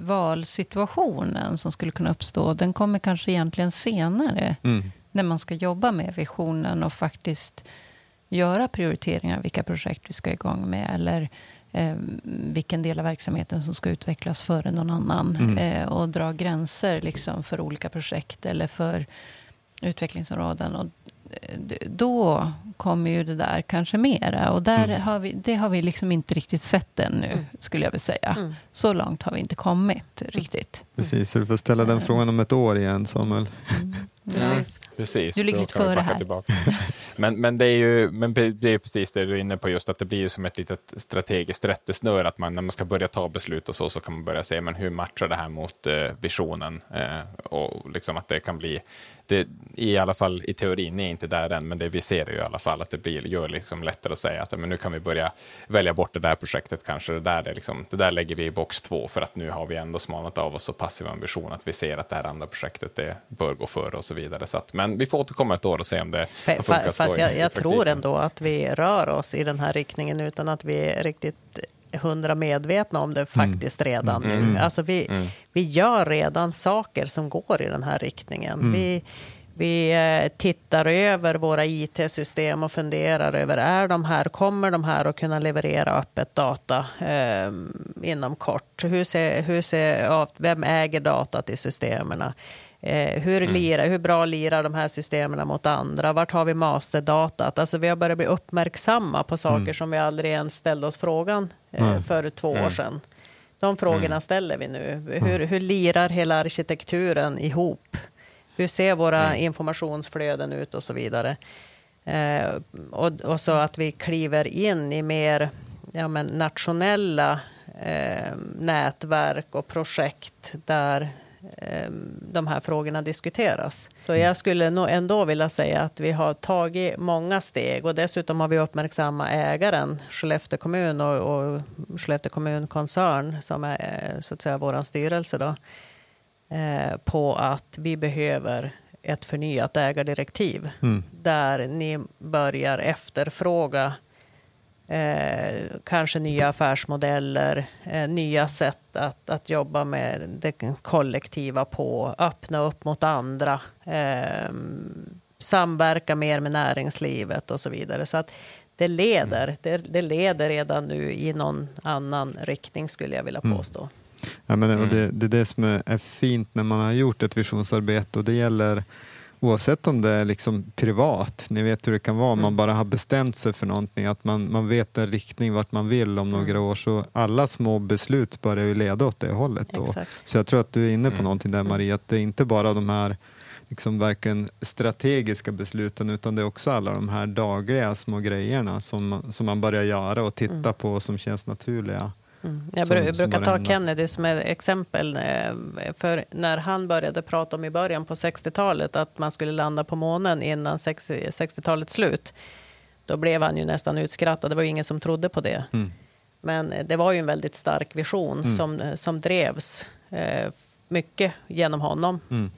valsituationen som skulle kunna uppstå, den kommer kanske egentligen senare. Mm. När man ska jobba med visionen och faktiskt göra prioriteringar, vilka projekt vi ska igång med. Eller eh, vilken del av verksamheten som ska utvecklas före någon annan. Mm. Eh, och dra gränser liksom, för olika projekt eller för utvecklingsområden. Och då kommer ju det där kanske mera. Och där mm. har vi, det har vi liksom inte riktigt sett ännu, mm. skulle jag vilja säga. Mm. Så långt har vi inte kommit riktigt. Precis, så du får ställa den frågan om ett år igen, Samuel. Mm. Precis. Precis, du ligger lite före här. Tillbaka. Men, men, det är ju men det är precis det du är inne på, just att det blir ju som ett litet strategiskt rättesnöre, att man när man ska börja ta beslut och så, så kan man börja se, men hur matchar det här mot eh, visionen? Eh, och liksom att det kan bli, det, i alla fall i teorin, är inte där än, men det vi ser är ju i alla fall att det blir, gör liksom lättare att säga att men nu kan vi börja välja bort det där projektet kanske, det där, det, liksom, det där lägger vi i box två, för att nu har vi ändå smalnat av oss så passiv ambition att vi ser att det här andra projektet det bör gå före och så vidare. Så att, men vi får återkomma ett år och se om det har funkat Fast så jag, jag tror ändå att vi rör oss i den här riktningen utan att vi riktigt hundra medvetna om det mm. faktiskt mm. redan mm. nu. Alltså vi, mm. vi gör redan saker som går i den här riktningen. Mm. Vi, Vi eh, tittar över våra IT-system och funderar över, är de här, kommer de här att kunna leverera öppet data eh, inom kort? Hur ser, hur ser, vem äger datat i systemen? Eh, hur, mm. lira, hur bra lirar de här systemen mot andra? Vart har vi masterdatat? Alltså vi har börjat bli uppmärksamma på saker mm. som vi aldrig ens ställde oss frågan eh, för två mm. år sedan. De frågorna mm. ställer vi nu. Hur, hur lirar hela arkitekturen ihop? Hur ser våra mm. informationsflöden ut och så vidare? Eh, och, och, så att vi kliver in i mer ja, men nationella eh, nätverk och projekt där de här frågorna diskuteras. Så jag skulle nog ändå vilja säga att vi har tagit många steg och dessutom har vi uppmärksammat ägaren, Skellefteå kommun och, och Skellefteå kommun koncern som är så att säga vår styrelse då Eh, på att vi behöver ett förnyat ägardirektiv mm. där ni börjar efterfråga eh, kanske nya affärsmodeller, eh, nya sätt att, att jobba med det kollektiva på, öppna upp mot andra, eh, samverka mer med näringslivet och så vidare. Så att det leder, mm. det, det, leder redan nu i någon annan riktning skulle jag vilja mm. påstå. Mm. Ja, men, mm. det, det är det som är, fint när man har gjort ett visionsarbete och det gäller oavsett om det är liksom privat, ni vet hur det kan vara, mm. man bara har bestämt sig för någonting, att man, man vet en riktning vart man vill om några mm. år, så alla små beslut börjar ju leda åt det hållet. Då. Så jag tror att du är inne på mm. någonting där. Maria, att det är inte bara de här liksom verkligen strategiska besluten utan det är också alla de här dagliga små grejerna som, som man börjar göra och titta mm. på och som känns naturliga. Mm. Jag som, brukar som ta Kennedy som ett exempel. Eh, för när han började prata om i början på 60-talet att man skulle landa på månen innan 60-talets slut. Då blev han ju nästan utskrattad. Det var ju ingen som trodde på det. Mm. Men det var ju en väldigt stark vision mm. som, som drevs eh, mycket genom honom. Mm.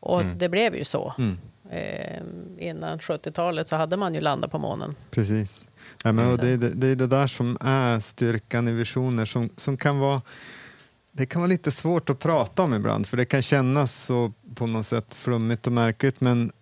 Och mm. det blev ju så. Mm. Eh, innan 70-talet så hade man ju landat på månen. Precis. Ja, men, och det, är det, det är det där som är styrkan i visioner som, som kan vara det kan vara lite svårt att prata om ibland, för det kan kännas så på något sätt flummigt och märkligt, men,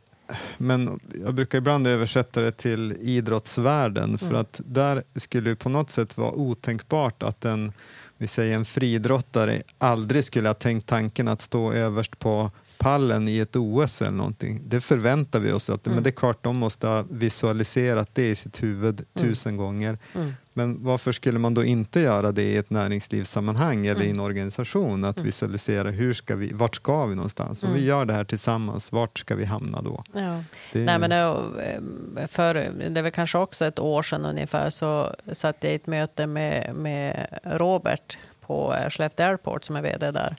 men jag brukar ibland översätta det till idrottsvärlden, för mm. att där skulle det på något sätt vara otänkbart att en, vi säger en fridrottare aldrig skulle ha tänkt tanken att stå överst på pallen i ett OS eller någonting. Det förväntar vi oss. Att, mm. Men det är klart, de måste ha visualiserat det i sitt huvud mm. tusen gånger. Mm. Men varför skulle man då inte göra det i ett näringslivssammanhang eller i en mm. organisation? Att mm. visualisera hur ska vi, vart ska vi någonstans? Om vi gör det här tillsammans, vart ska vi hamna då? Ja. Det, Nej, men det, för, det är väl kanske också ett år sedan ungefär så satt jag i ett möte med, med Robert på Skellefteå Airport som är VD där.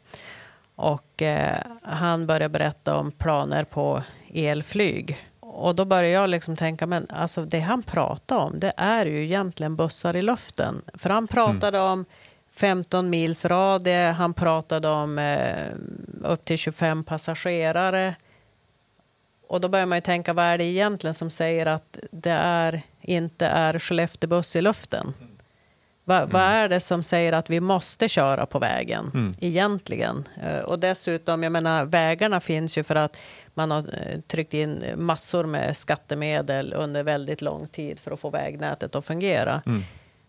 Och eh, han började berätta om planer på elflyg. Och då började jag liksom tänka, men alltså det han pratade om, det är ju egentligen bussar i luften. För han pratade mm. om 15 mils radie, han pratade om eh, upp till 25 passagerare. Och då börjar man ju tänka, vad är det egentligen som säger att det är, inte är Skellefteåbuss i luften? Mm. Va, mm. Vad är det som säger att vi måste köra på vägen mm. egentligen? Uh, och dessutom, jag menar, vägarna finns ju för att man har uh, tryckt in massor med skattemedel under väldigt lång tid för att få vägnätet att fungera. Mm.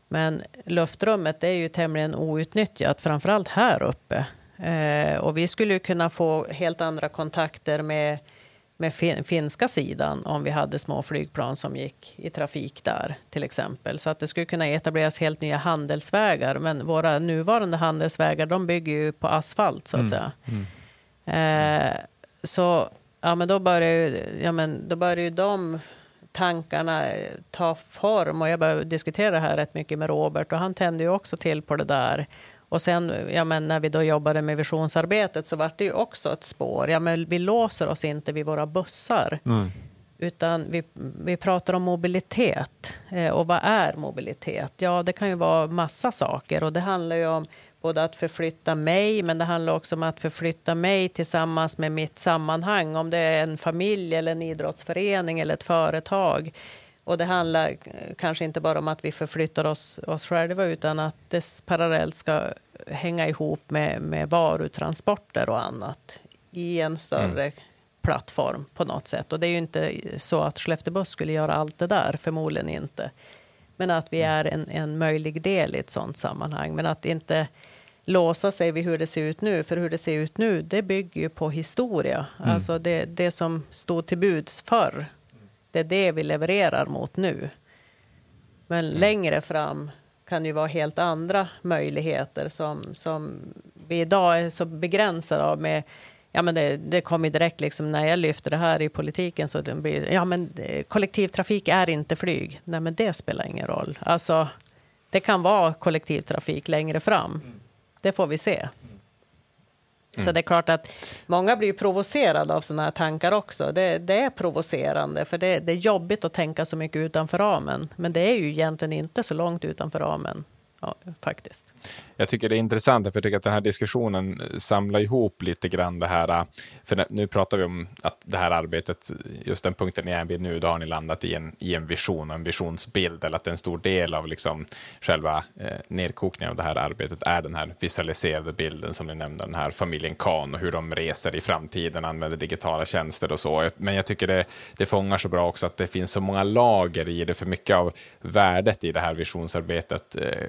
Men luftrummet är ju tämligen outnyttjat, framförallt här uppe. Uh, och vi skulle kunna få helt andra kontakter med med fin finska sidan om vi hade små flygplan som gick i trafik där till exempel. Så att det skulle kunna etableras helt nya handelsvägar. Men våra nuvarande handelsvägar de bygger ju på asfalt så att mm. säga. Mm. Eh, så ja, men då börjar ju, ja, men då börjar ju de tankarna ta form och jag började diskutera det här rätt mycket med Robert och han tände ju också till på det där. Och sen ja, men när vi då jobbade med visionsarbetet så var det ju också ett spår. Ja, men vi låser oss inte vid våra bussar. Nej. Utan vi, vi pratar om mobilitet. Eh, och vad är mobilitet? Ja, det kan ju vara massa saker. Och det handlar ju om både att förflytta mig, men det handlar också om att förflytta mig tillsammans med mitt sammanhang. Om det är en familj, eller en idrottsförening eller ett företag. Och det handlar kanske inte bara om att vi förflyttar oss, oss själva utan att det parallellt ska hänga ihop med, med varutransporter och annat i en större mm. plattform på något sätt. Och det är ju inte så att Skellefteå skulle göra allt det där, förmodligen inte. Men att vi är en, en möjlig del i ett sådant sammanhang. Men att inte låsa sig vid hur det ser ut nu. För hur det ser ut nu, det bygger ju på historia. Mm. Alltså det, det som stod till buds förr, det är det vi levererar mot nu. Men mm. längre fram kan ju vara helt andra möjligheter som, som vi idag är så begränsade av med Ja, men det, det kommer direkt liksom när jag lyfter det här i politiken så det blir ja, men kollektivtrafik är inte flyg. Nej, men det spelar ingen roll. Alltså, det kan vara kollektivtrafik längre fram. Det får vi se. Mm. Så det är klart att många blir provocerade av sådana här tankar också. Det, det är provocerande, för det, det, är jobbigt att tänka så mycket utanför ramen. Men det är ju egentligen inte så långt utanför ramen, ja, faktiskt jag tycker det är intressant, för jag tycker att den här diskussionen eh, samlar ihop lite grann det här, eh, för nu pratar vi om att det här arbetet, just den punkten ni är vid nu, då har ni landat i en, i en vision och en visionsbild, eller att en stor del av liksom själva eh, nedkokningen av det här arbetet är den här visualiserade bilden som ni nämnde, den här familjen Kahn och hur de reser i framtiden, använder digitala tjänster och så. Men jag tycker det, det fångar så bra också att det finns så många lager i det, för mycket av värdet i det här visionsarbetet eh,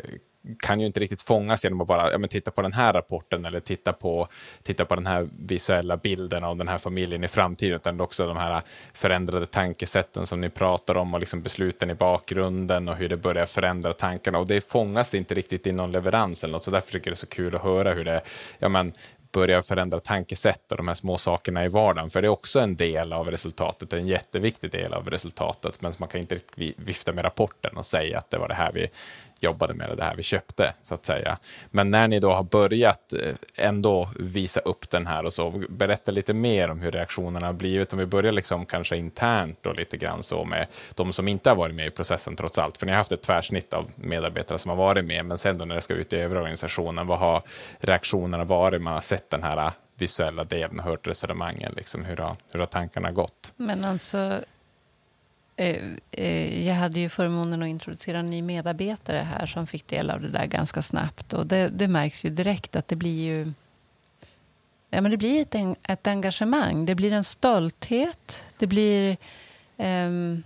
kan ju inte riktigt fångas genom att bara ja, men titta på den här rapporten eller titta på, titta på den här visuella bilden av den här familjen i framtiden, utan också de här förändrade tankesätten som ni pratar om och liksom besluten i bakgrunden och hur det börjar förändra tankarna. Och det fångas inte riktigt i någon leverans eller något, så därför tycker jag det är så kul att höra hur det ja, men, börja förändra tankesätt och de här små sakerna i vardagen, för det är också en del av resultatet, en jätteviktig del av resultatet, men man kan inte vifta med rapporten och säga att det var det här vi jobbade med, det här vi köpte, så att säga. Men när ni då har börjat eh, ändå visa upp den här och så, berätta lite mer om hur reaktionerna har blivit, om vi börjar liksom kanske internt och lite grann så med de som inte har varit med i processen trots allt, för ni har haft ett tvärsnitt av medarbetare som har varit med, men sen då när det ska ut i övriga organisationen, vad har reaktionerna varit? Man har sett den här visuella delen och hört resonemangen, liksom, hur, har, hur har tankarna gått? Men alltså, Eh, eh, jag hade ju förmånen att introducera en ny medarbetare här som fick del av det där ganska snabbt. Och det, det märks ju direkt att det blir ju... Ja, men det blir ett, ett engagemang, det blir en stolthet, det blir um,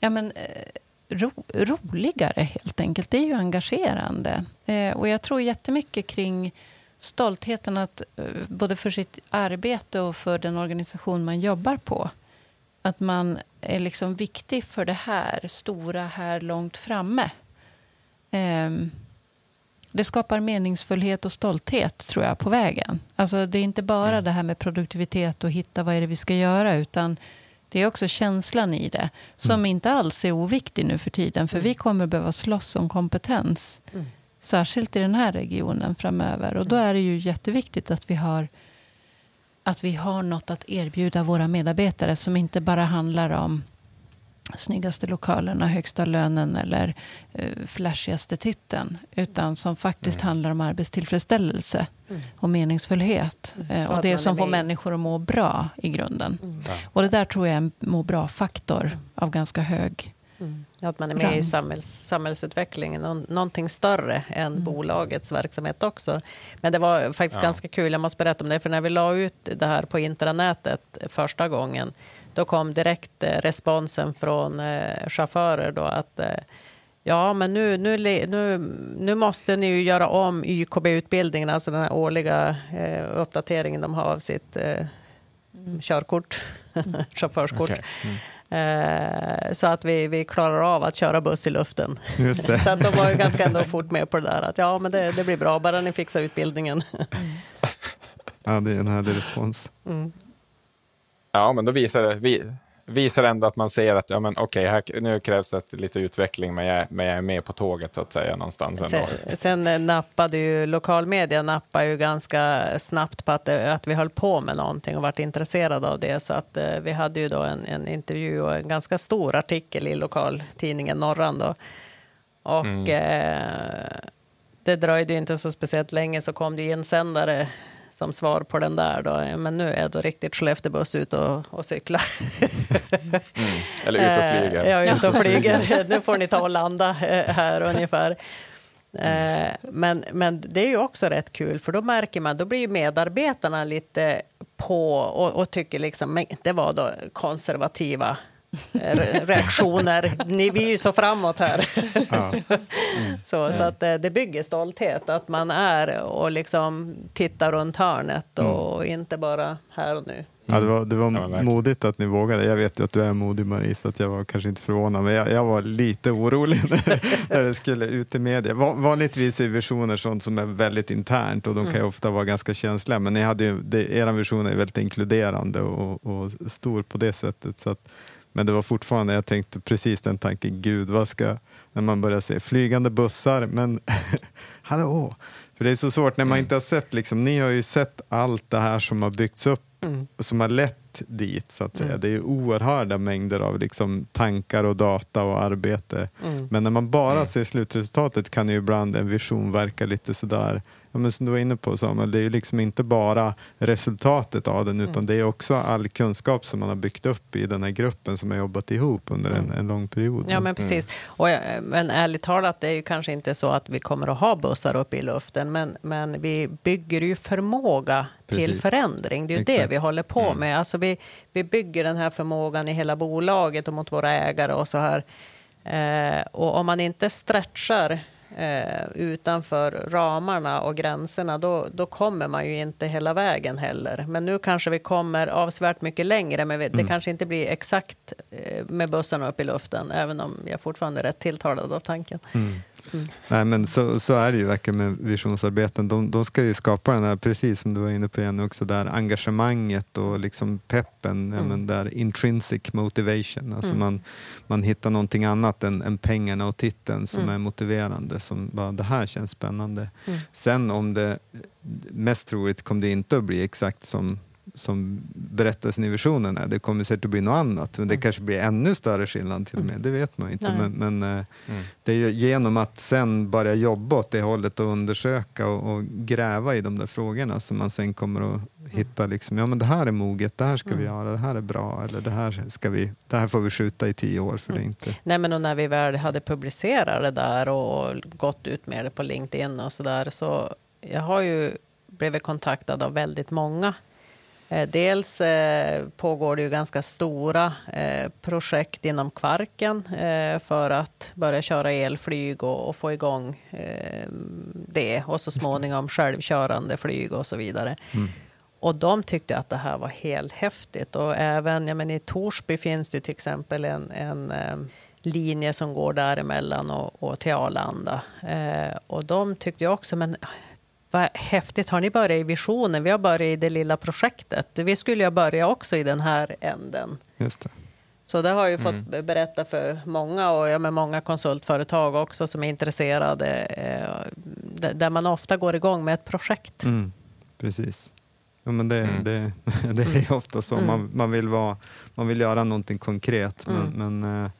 ja, men, eh, ro, roligare helt enkelt. Det är ju engagerande. Eh, och jag tror jättemycket kring stoltheten att både för sitt arbete och för den organisation man jobbar på att man är liksom viktig för det här stora här långt framme. Um, det skapar meningsfullhet och stolthet tror jag på vägen. Alltså, det är inte bara mm. det här med produktivitet och hitta vad är det vi ska göra, utan det är också känslan i det, som mm. inte alls är oviktig nu för tiden, för mm. vi kommer behöva slåss om kompetens, mm. särskilt i den här regionen framöver. Och då mm. är det ju jätteviktigt att vi har att vi har något att erbjuda våra medarbetare som inte bara handlar om snyggaste lokalerna, högsta lönen eller uh, flashigaste titeln. Utan som faktiskt mm. handlar om arbetstillfredsställelse mm. och meningsfullhet. Mm. Uh, och det som får människor att må bra i grunden. Mm. Och det där tror jag är en må bra-faktor mm. av ganska hög Mm. Att man är med i samhälls, samhällsutvecklingen, Nå, någonting större än mm. bolagets verksamhet också. Men det var faktiskt ja. ganska kul, jag måste berätta om det, för när vi la ut det här på intranätet första gången, då kom direkt eh, responsen från eh, chaufförer då att eh, Ja, men nu, nu, nu, nu måste ni ju göra om YKB-utbildningen, alltså den här årliga eh, uppdateringen de har av sitt eh, körkort, mm. chaufförskort. Okay. Mm. Eh, så att vi, vi klarar av att köra buss i luften. så att de var ju ganska ändå fort med på det där att ja men det, det blir bra bara ni fixar utbildningen. ja det är en härlig respons. Mm. Ja men då visar det, vi, visar ändå att man ser att ja, men, okay, nu krävs det lite utveckling, men jag, men jag är med på tåget så att säga någonstans. Sen, sen eh, nappade ju lokalmedia nappade ju ganska snabbt på att, att vi höll på med någonting och varit intresserade av det. Så att eh, vi hade ju då en, en intervju och en ganska stor artikel i lokaltidningen Norran då. Och mm. eh, det dröjde inte så speciellt länge så kom det insändare som svar på den där då, men nu är då riktigt Skellefteåbuss ute och, och cykla. mm. Eller ute och flyger. Ja, ute och flyger. nu får ni ta och landa eh, här ungefär. Mm. Men, men det är ju också rätt kul, för då märker man, då blir medarbetarna lite på och, och tycker liksom, men det var då konservativa reaktioner. Ni, vi är ju så framåt här. Ja. Så, så att eh, det bygger stolthet att man är och liksom tittar runt hörnet och inte bara här och nu. Ja, det var, det var Ja, modigt att ni vågade. Jag vet ju att du är modig Marie, så att jag var kanske inte förvånad, men jag, jag var lite orolig när, när det skulle ut i media. Va- Vanligtvis är visioner sånt som är väldigt internt och de kan ju ofta vara ganska känsliga, men ni hade ju, det, er vision är väldigt inkluderande och, och stor på det sättet. Så att, men det var fortfarande, jag tänkte precis den tanken, gud vad ska, när man börjar se flygande bussar, men hallå, för det är så svårt när man inte har sett, liksom, ni har ju sett allt det här som har byggts upp som har lett dit. så att säga. Det är ju oerhörda mängder av liksom, tankar och data och arbete. Men när man bara ser slutresultatet kan ju ibland en vision verka lite sådär, ja, men som du var inne på Samuel, det är ju liksom inte bara resultatet av den utan det är också all kunskap som man har byggt upp i den här gruppen som har jobbat ihop under en, en lång period. Ja, men precis. Och, eh, men ärligt talat, det är ju kanske inte så att vi kommer att ha bussar uppe i luften, men, men vi bygger ju förmåga till Precis. förändring. Det är ju det vi håller på med. Alltså vi, vi bygger den här förmågan i hela bolaget och mot våra ägare och så här. Eh, och om man inte stretchar eh, utanför ramarna och gränserna, då, då kommer man ju inte hela vägen heller. Men nu kanske vi kommer avsevärt mycket längre, men vi, det kanske inte blir exakt eh, med bussarna upp i luften, även om jag fortfarande är rätt tilltalad av tanken. Nej, men så, så är det ju verkligen med visionsarbeten. De, de ska ju skapa den här, precis som du var inne på igen också, där engagemanget och liksom peppen, ja, men där intrinsic motivation. Alltså man, man hittar någonting annat än, än pengarna och titeln som är motiverande. Som bara, det här känns spännande. Sen om det, mest troligt kommer det inte att bli exakt som som berättelsen i visionen är. Det kommer säkert att bli något annat, men det kanske blir ännu större skillnad till och med. Det vet man inte. Nej. Men, men eh, det är ju genom att sen börja jobba åt det hållet och undersöka och, och gräva i de där frågorna som man sen kommer att hitta liksom, ja men det här är moget, det här ska vi göra, det här är bra, eller det här, ska vi, det här får vi skjuta i tio år för det är inte... Nej, men och när vi väl hade publicerat det där och gått ut med det på LinkedIn och så där, så jag har ju blivit kontaktad av väldigt många. Eh, Dels eh, pågår det ju ganska stora eh, projekt inom Kvarken för att börja köra elflyg och, få igång det och så småningom självkörande flyg och så vidare. Och de tyckte att det här var helt häftigt. Och även ja, men i Torsby finns det till exempel en, en linje som går däremellan och, och till Arlanda. Eh, och de tyckte också, men vad häftigt, har ni börjat i visionen? Vi har börjat i det lilla projektet. Vi skulle ju börja också i den här änden. Just det. Så det har jag ju fått berätta för många och ja, med många konsultföretag också som är intresserade. Eh, där man ofta går igång med ett projekt. Mm, precis. Ja, men det, Mm. det, det är ju ofta så. Man, man, vill vara, man vill göra någonting konkret, men, men eh,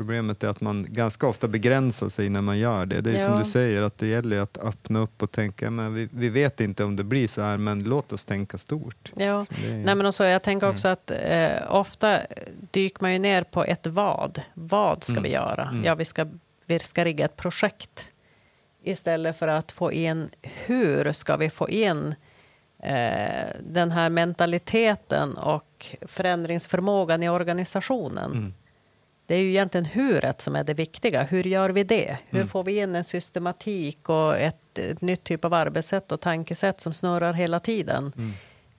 problemet är att man ganska ofta begränsar sig när man gör det. Det är som Ja. du säger, att det gäller att öppna upp och tänka, men vi, vi vet inte om det blir så här, men låt oss tänka stort. Ja. Är- Nej, men också, jag tänker också att eh, ofta dyker man ju ner på ett vad. Vad ska vi göra? Ja, vi ska, vi ska rigga ett projekt. Istället för att få in hur ska vi få in eh, den här mentaliteten och förändringsförmågan i organisationen. Det är ju egentligen huret som är det viktiga. Hur gör vi det? Hur får vi in en systematik och ett, ett nytt typ av arbetssätt och tankesätt som snurrar hela tiden?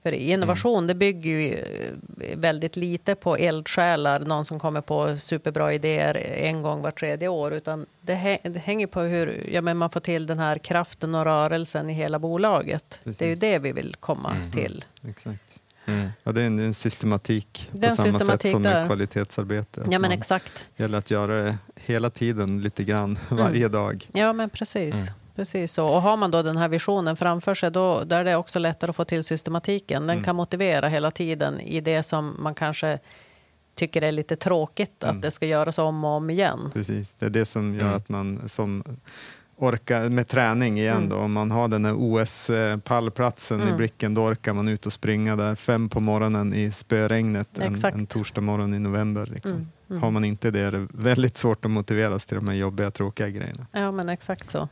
För innovation det bygger ju eh, väldigt lite på eldsjälar, någon som kommer på superbra idéer en gång var tredje år, utan det, hä- det hänger på hur ja, men man får till den här kraften och rörelsen i hela bolaget. Det är ju Precis. det vi vill komma till. Exakt. Mm. Ja, det är en, en systematik Det är en på samma systematik sätt som där. med kvalitetsarbete. Ja, men exakt. Det gäller att göra det hela tiden, lite grann, varje dag. Ja, men precis. Precis så. Och har man då den här visionen framför sig, då där är det också lättare att få till systematiken. Den kan motivera hela tiden i det som man kanske tycker är lite tråkigt, att det ska göras om och om igen. Precis, det är det som gör Mm. att man som orkar med träning igen Mm. då, om man har den här OS-pallplatsen i Mm. blicken, då orkar man ut och springa där fem på morgonen i spöregnet en, en torsdag morgon i november. Liksom. Mm, mm. Har man inte det är det väldigt svårt att motiveras till de här jobbiga, tråkiga grejerna. Ja, men exakt så.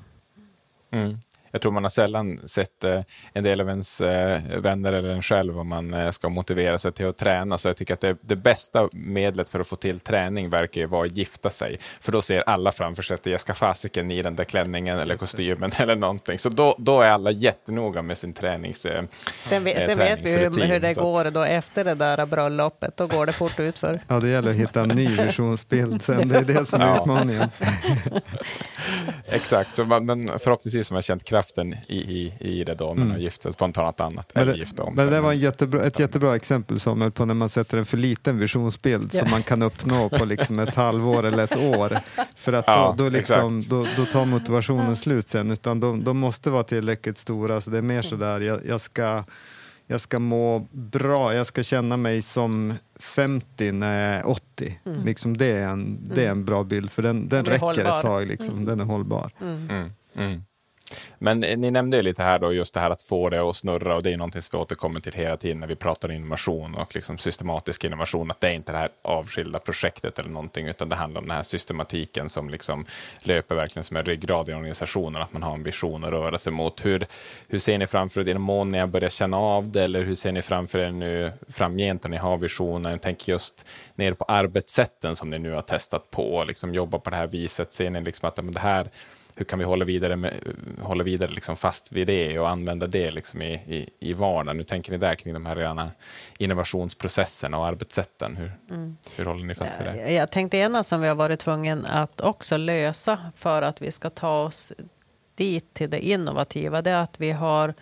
Jag tror man har sällan sett eh, en del av ens eh, vänner eller en själv om man eh, ska motivera sig till att träna. Så jag tycker att det, det bästa medlet för att få till träning verkar ju vara att gifta sig. För då ser alla framför sig att jag ska fasiken i den där klänningen eller kostymen eller någonting. Så då, då är alla jättenoga med sin tränings Sen, ve- sen vet vi hur, hur det går då efter det där bröllopet. Då går det fort utför. Ja, det gäller att hitta en ny visionsbild sen. Det är det som är Ja. utmaningen. Exakt, så man, men förhoppningsvis har man känt kraften i, i, i det då, man Mm. har gift sig spontant annat. Men det, gifta om men det var en jättebra, ett jättebra exempel Samuel på när man sätter en för liten visionsbild Ja. som man kan uppnå på liksom ett halvår eller ett år. För att Ja, då, då, liksom, då, då tar motivationen slut sen. Utan de, de måste vara tillräckligt stora. Så det är mer sådär, jag, jag, ska, jag ska må bra, jag ska känna mig som 50 när jag är 80. Mm. Liksom det, är en, det är en bra bild för den, den räcker hållbar. ett tag. Liksom. Den är hållbar. Mm. Men eh, ni nämnde ju lite här då just det här att få det att snurra och det är någonting som vi återkommer till hela tiden när vi pratar innovation och liksom systematisk innovation, att det är inte det här avskilda projektet eller någonting, utan det handlar om den här systematiken som liksom löper verkligen som en ryggrad i organisationen, att man har en vision att röra sig mot. Hur, hur ser ni framför er, i den mån ni har börjat känna av det, eller hur ser ni framför er nu framgent när ni har visionen? Jag tänker just ner på arbetssätten som ni nu har testat på, liksom jobba på det här viset. Ser ni liksom att men det här hur kan vi hålla vidare, med, hålla vidare liksom fast vid det och använda det liksom i, i, i vardagen? Hur tänker ni där kring de här rena innovationsprocesserna och arbetssätten? Hur, hur håller ni fast vid det? Jag, jag tänkte ena som vi har varit tvungna att också lösa för att vi ska ta oss dit till det innovativa, det är att vi har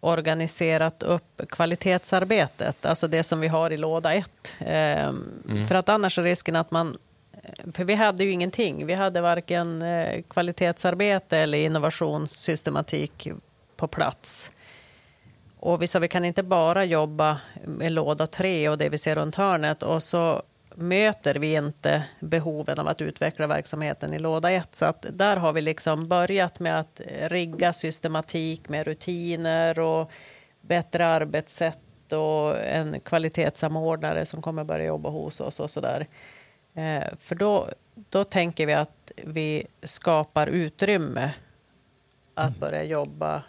organiserat upp kvalitetsarbetet, alltså det som vi har i låda ett. Ehm, För att annars är risken att man Eh, för vi hade ju ingenting. Vi hade varken eh, kvalitetsarbete eller innovationssystematik på plats. Och vi sa vi kan inte bara jobba med låda tre och det vi ser runt hörnet och så möter vi inte behoven av att utveckla verksamheten i låda ett. Så att där har vi liksom börjat med att rigga systematik med rutiner och bättre arbetssätt och en kvalitetssamordnare som kommer börja jobba hos oss och sådär. Eh, för då, då tänker vi att vi skapar utrymme att börja jobba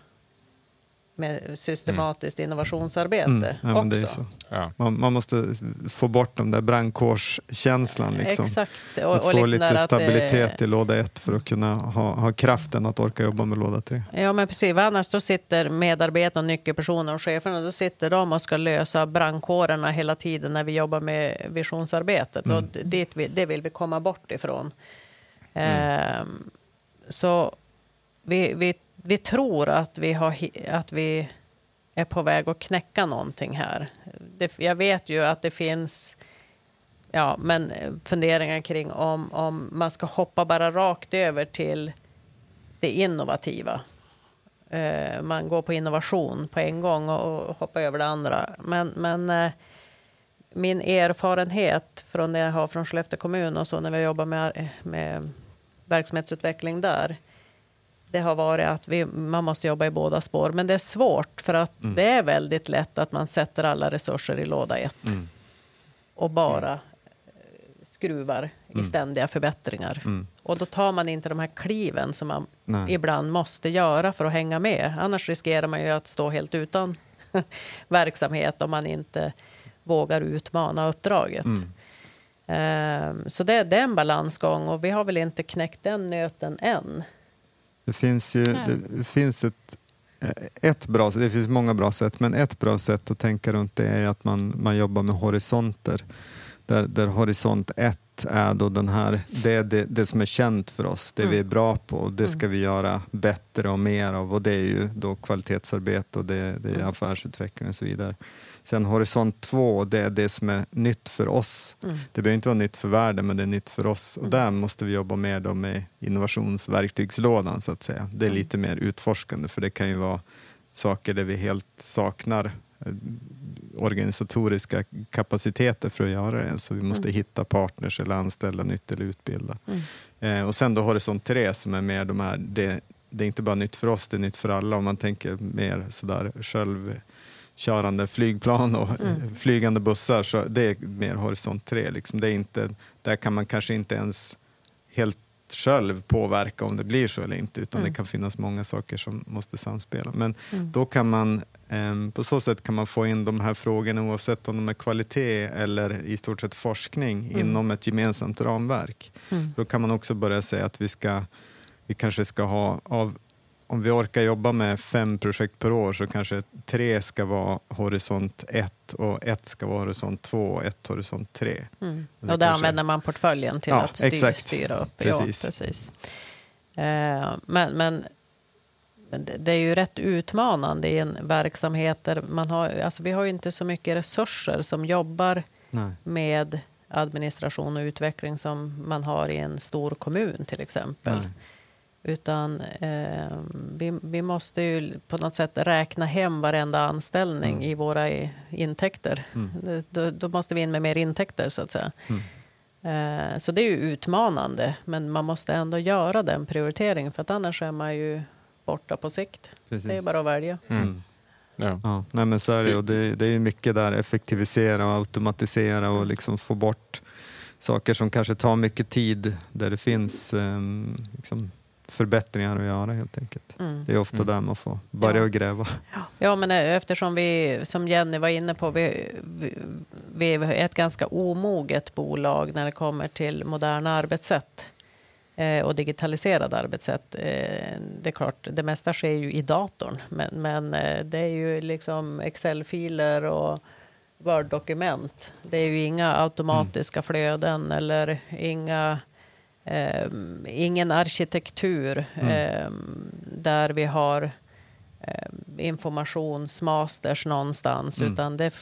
med systematiskt innovationsarbete Mm, ja, också. det är så. Ja. Man, man måste få bort den där brandkårskänslan. Liksom. Exakt. att Och, och få liksom lite stabilitet eh, i låda ett för att kunna ha, ha kraften att orka jobba med låda tre. Ja, men precis. Annars då sitter medarbetarna, nyckelpersoner och cheferna, då sitter de och ska lösa brandkårerna hela tiden när vi jobbar med visionsarbetet. Och Mm. dit vi, det vill vi komma bort ifrån. Ehm, så vi, vi, vi tror att vi, har, att vi är på väg att knäcka någonting här. Det, jag vet ju att det finns ja, men eh, funderingar kring om, om man ska hoppa bara rakt över till det innovativa. Eh, man går på innovation på en gång och, och hoppar över det andra. Men, men eh, min erfarenhet från det jag har från Skellefteå kommun och så när vi jobbar med, med verksamhetsutveckling där. Det har varit att vi, man måste jobba i båda spår. Men det är svårt för att det är väldigt lätt att man sätter alla resurser i låda ett. Och bara eh, skruvar i ständiga förbättringar. Mm. Och då tar man inte de här kliven som man Nej. ibland måste göra för att hänga med. Annars riskerar man ju att stå helt utan verksamhet om man inte vågar utmana uppdraget. Mm. Ehm, så det, det är en balansgång och vi har väl inte knäckt den nöten än. Det finns ju det finns ett, eh, ett bra sätt, det finns många bra sätt, men ett bra sätt att tänka runt det är att man, man jobbar med horisonter. Där, där horisont ett är då den här, det är det, det som är känt för oss, det Mm. vi är bra på och det ska vi göra bättre och mer av och det är ju då kvalitetsarbete och det, det är Mm. affärsutveckling och så vidare. Sen horisont två, det är det som är nytt för oss. Mm. Det behöver inte vara nytt för världen, men det är nytt för oss. Och där måste vi jobba mer då med innovationsverktygslådan, så att säga. Det är Mm. lite mer utforskande, för det kan ju vara saker där vi helt saknar eh, organisatoriska kapaciteter för att göra det. Så vi måste Mm. hitta partners eller anställa nytt eller utbilda. Mm. Eh, och sen då Horisont 3 som är mer de här, det, det är inte bara nytt för oss, det är nytt för alla. Om man tänker mer sådär självkörande flygplan och Mm. flygande bussar, så det är mer Horisont 3. Liksom. Det är inte, där kan man kanske inte ens helt själv påverka om det blir så eller inte, utan Mm. det kan finnas många saker som måste samspela. Men Mm. då kan man, ehm, på så sätt kan man få in de här frågorna oavsett om de är kvalitet eller i stort sett forskning Mm. inom ett gemensamt ramverk. Mm. Då kan man också börja säga att vi, ska, vi kanske ska ha, av, om vi orkar jobba med fem projekt per år så kanske tre ska vara horisont 1 och ett ska vara horisont 2 och ett horisont 3. Mm. Det Och där kanske- använder man portföljen till Ja, att styr, styra upp. Precis. Ja, precis. Eh, men, men det- det är ju rätt utmanande i en verksamhet där man har, alltså vi har ju inte så mycket resurser som jobbar Nej. med administration och utveckling som man har i en stor kommun till exempel. Nej. Utan eh, vi, vi måste ju på något sätt räkna hem varenda anställning Mm. i våra i, intäkter. Mm. Då, då måste vi in med mer intäkter så att säga. Mm. Eh, så det är ju utmanande, men man måste ändå göra den prioriteringen för att annars är man ju borta på sikt. Precis. Det är bara att välja. Mm. Mm. Ja. Ja, nej men så är det, och det, det är ju mycket där, effektivisera och automatisera och liksom få bort saker som kanske tar mycket tid där det finns ehm, liksom förbättringar att göra helt enkelt. Mm. Det är ofta Mm. där man får börja Ja. och gräva. Ja, men eh, eftersom vi, som Jenny var inne på, vi, vi, vi är ett ganska omoget bolag när det kommer till moderna arbetssätt eh, och digitaliserade arbetssätt. Eh, det är klart, det mesta sker ju i datorn, men, men eh, det är ju liksom Excel-filer och Word-dokument. Det är ju inga automatiska flöden eller inga ingen arkitektur Mm. eh, där vi har eh, informationsmasters någonstans, Mm. utan det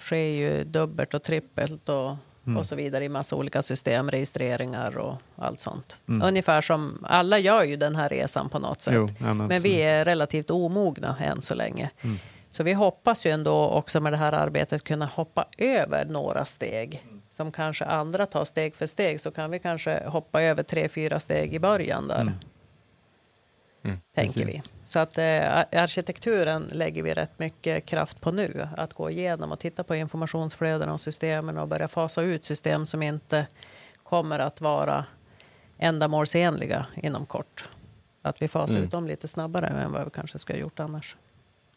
sker ju dubbelt och trippelt och, Mm. och så vidare i massa olika system, registreringar och allt sånt. Mm. Ungefär som alla gör ju den här resan på något sätt. Jo, ja, Men vi är relativt omogna än så länge. Mm. Så vi hoppas ju ändå också med det här arbetet kunna hoppa över några steg. Som kanske andra tar steg för steg så kan vi kanske hoppa över tre, fyra steg i början där. Mm. Mm. Tänker Precis. vi. Så att eh, ar- arkitekturen lägger vi rätt mycket kraft på nu. Att gå igenom och titta på informationsflödena och systemen och börja fasa ut system som inte kommer att vara ändamålsenliga inom kort. Att vi fasar Mm. ut dem lite snabbare än vad vi kanske ska ha gjort annars.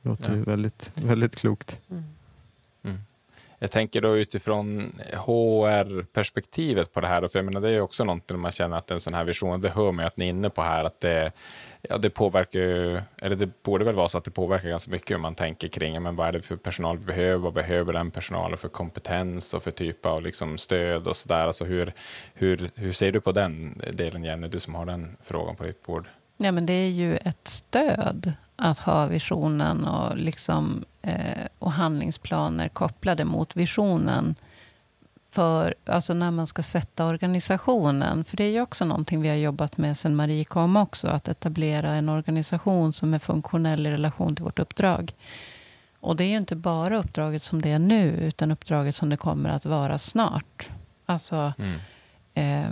låter ju Ja. väldigt, väldigt klokt. Mm. Jag tänker då utifrån HR-perspektivet på det här, för jag menar, det är ju också någonting man känner att en sån här vision, det hör man ju att ni är inne på här, att det, ja, det påverkar ju, eller det borde väl vara så att det påverkar ganska mycket hur man tänker kring, men vad är det för personal vi behöver, vad behöver den personalen för kompetens och för typ av liksom stöd och sådär, alltså hur, hur, hur ser du på den delen Jenny, du som har den frågan på ditt bord? Ja, men det är ju ett stöd att ha visionen och, liksom, eh, och handlingsplaner kopplade mot visionen. För, alltså när man ska sätta organisationen. För det är ju också någonting vi har jobbat med sen Marie kom också. Att etablera en organisation som är funktionell i relation till vårt uppdrag. Och det är ju inte bara uppdraget som det är nu, utan uppdraget som det kommer att vara snart. Alltså, Mm. Eh,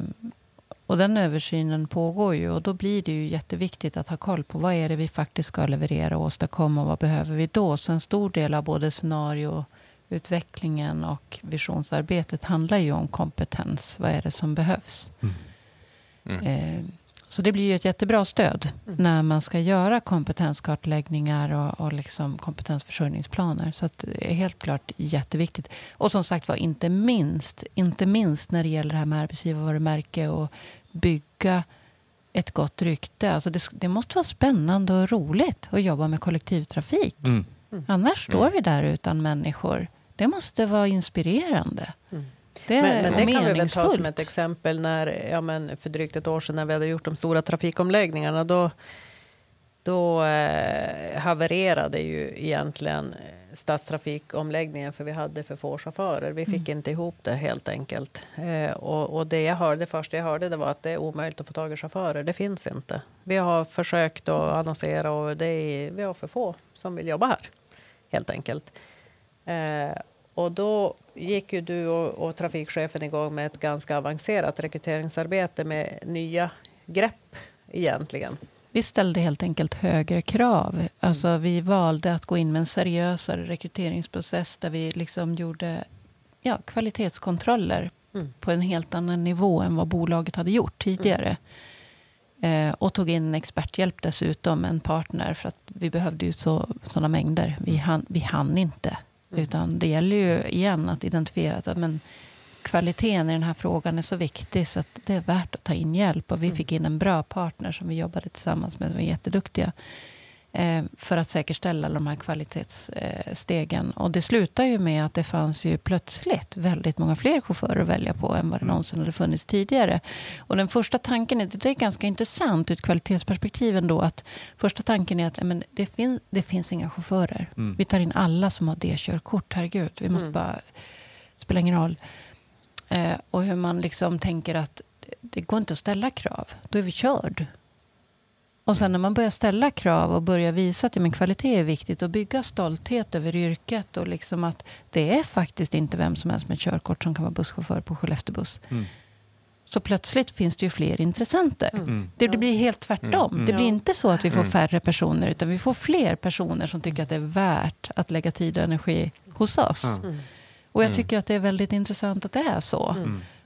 och den översynen pågår ju och då blir det ju jätteviktigt att ha koll på vad är det vi faktiskt ska leverera och åstadkomma och vad behöver vi då? Så en stor del av både scenarioutvecklingen och visionsarbetet handlar ju om kompetens. Vad är det som behövs? Mm. Eh, så det blir ju ett jättebra stöd Mm. när man ska göra kompetenskartläggningar och, och liksom kompetensförsörjningsplaner. Så att det är helt klart jätteviktigt. Och som sagt var, inte minst, inte minst när det gäller det här med arbetsgivarvarumärke och bygga ett gott rykte. Alltså det, det måste vara spännande och roligt att jobba med kollektivtrafik. Mm. Annars Mm. står vi där utan människor. Det måste vara inspirerande. Mm. Det Men, men det kan vi väl ta som ett exempel när, ja, men för drygt ett år sedan när vi hade gjort de stora trafikomläggningarna. Då, då eh, havererade ju egentligen stadstrafikomläggningen för vi hade för få chaufförer. Vi fick inte ihop det helt enkelt. Eh, och, och det jag hörde, det första jag hörde det var att det är omöjligt att få tag i chaufförer. Det finns inte. Vi har försökt att annonsera och det är, vi har för få som vill jobba här helt enkelt. Eh, och då gick ju du och, och trafikchefen igång med ett ganska avancerat rekryteringsarbete med nya grepp egentligen. Vi ställde helt enkelt högre krav. Alltså, vi valde att gå in med en seriösare rekryteringsprocess där vi liksom gjorde ja, kvalitetskontroller Mm. på en helt annan nivå än vad bolaget hade gjort tidigare. Eh, och tog in experthjälp dessutom, en partner, för att vi behövde ju så, sådana mängder. Vi hann, vi hann inte. Mm. Utan det gäller ju igen att identifiera att men, kvaliteten i den här frågan är så viktig så att det är värt att ta in hjälp. Och vi mm. fick in en bra partner som vi jobbade tillsammans med, som var jätteduktiga. Eh, för att säkerställa de här kvalitetsstegen. Och det slutar ju med att det fanns ju plötsligt väldigt många fler chaufförer att välja på än vad det mm. någonsin hade funnits tidigare. Och den första tanken, är, det är ganska intressant ur ett kvalitetsperspektiv ändå, att första tanken är att men, det, finns, det finns inga chaufförer. Mm. Vi tar in alla som har D-körkort, herregud, vi måste mm. bara, spelar ingen roll. Eh, och hur man liksom tänker att det går inte att ställa krav, då är vi körd. Och sen när man börjar ställa krav och börjar visa att ja, men kvalitet är viktigt och bygga stolthet över yrket och liksom att det är faktiskt inte vem som helst med körkort som kan vara busschaufför på Skellefteåbuss. Mm. Så plötsligt finns det ju fler intressenter. Mm. mm. Det, det, blir helt tvärtom. Mm. Det blir inte så att vi får mm. färre personer utan vi får fler personer som tycker att det är värt att lägga tid och energi hos oss. Och jag tycker att det är väldigt intressant att det är så.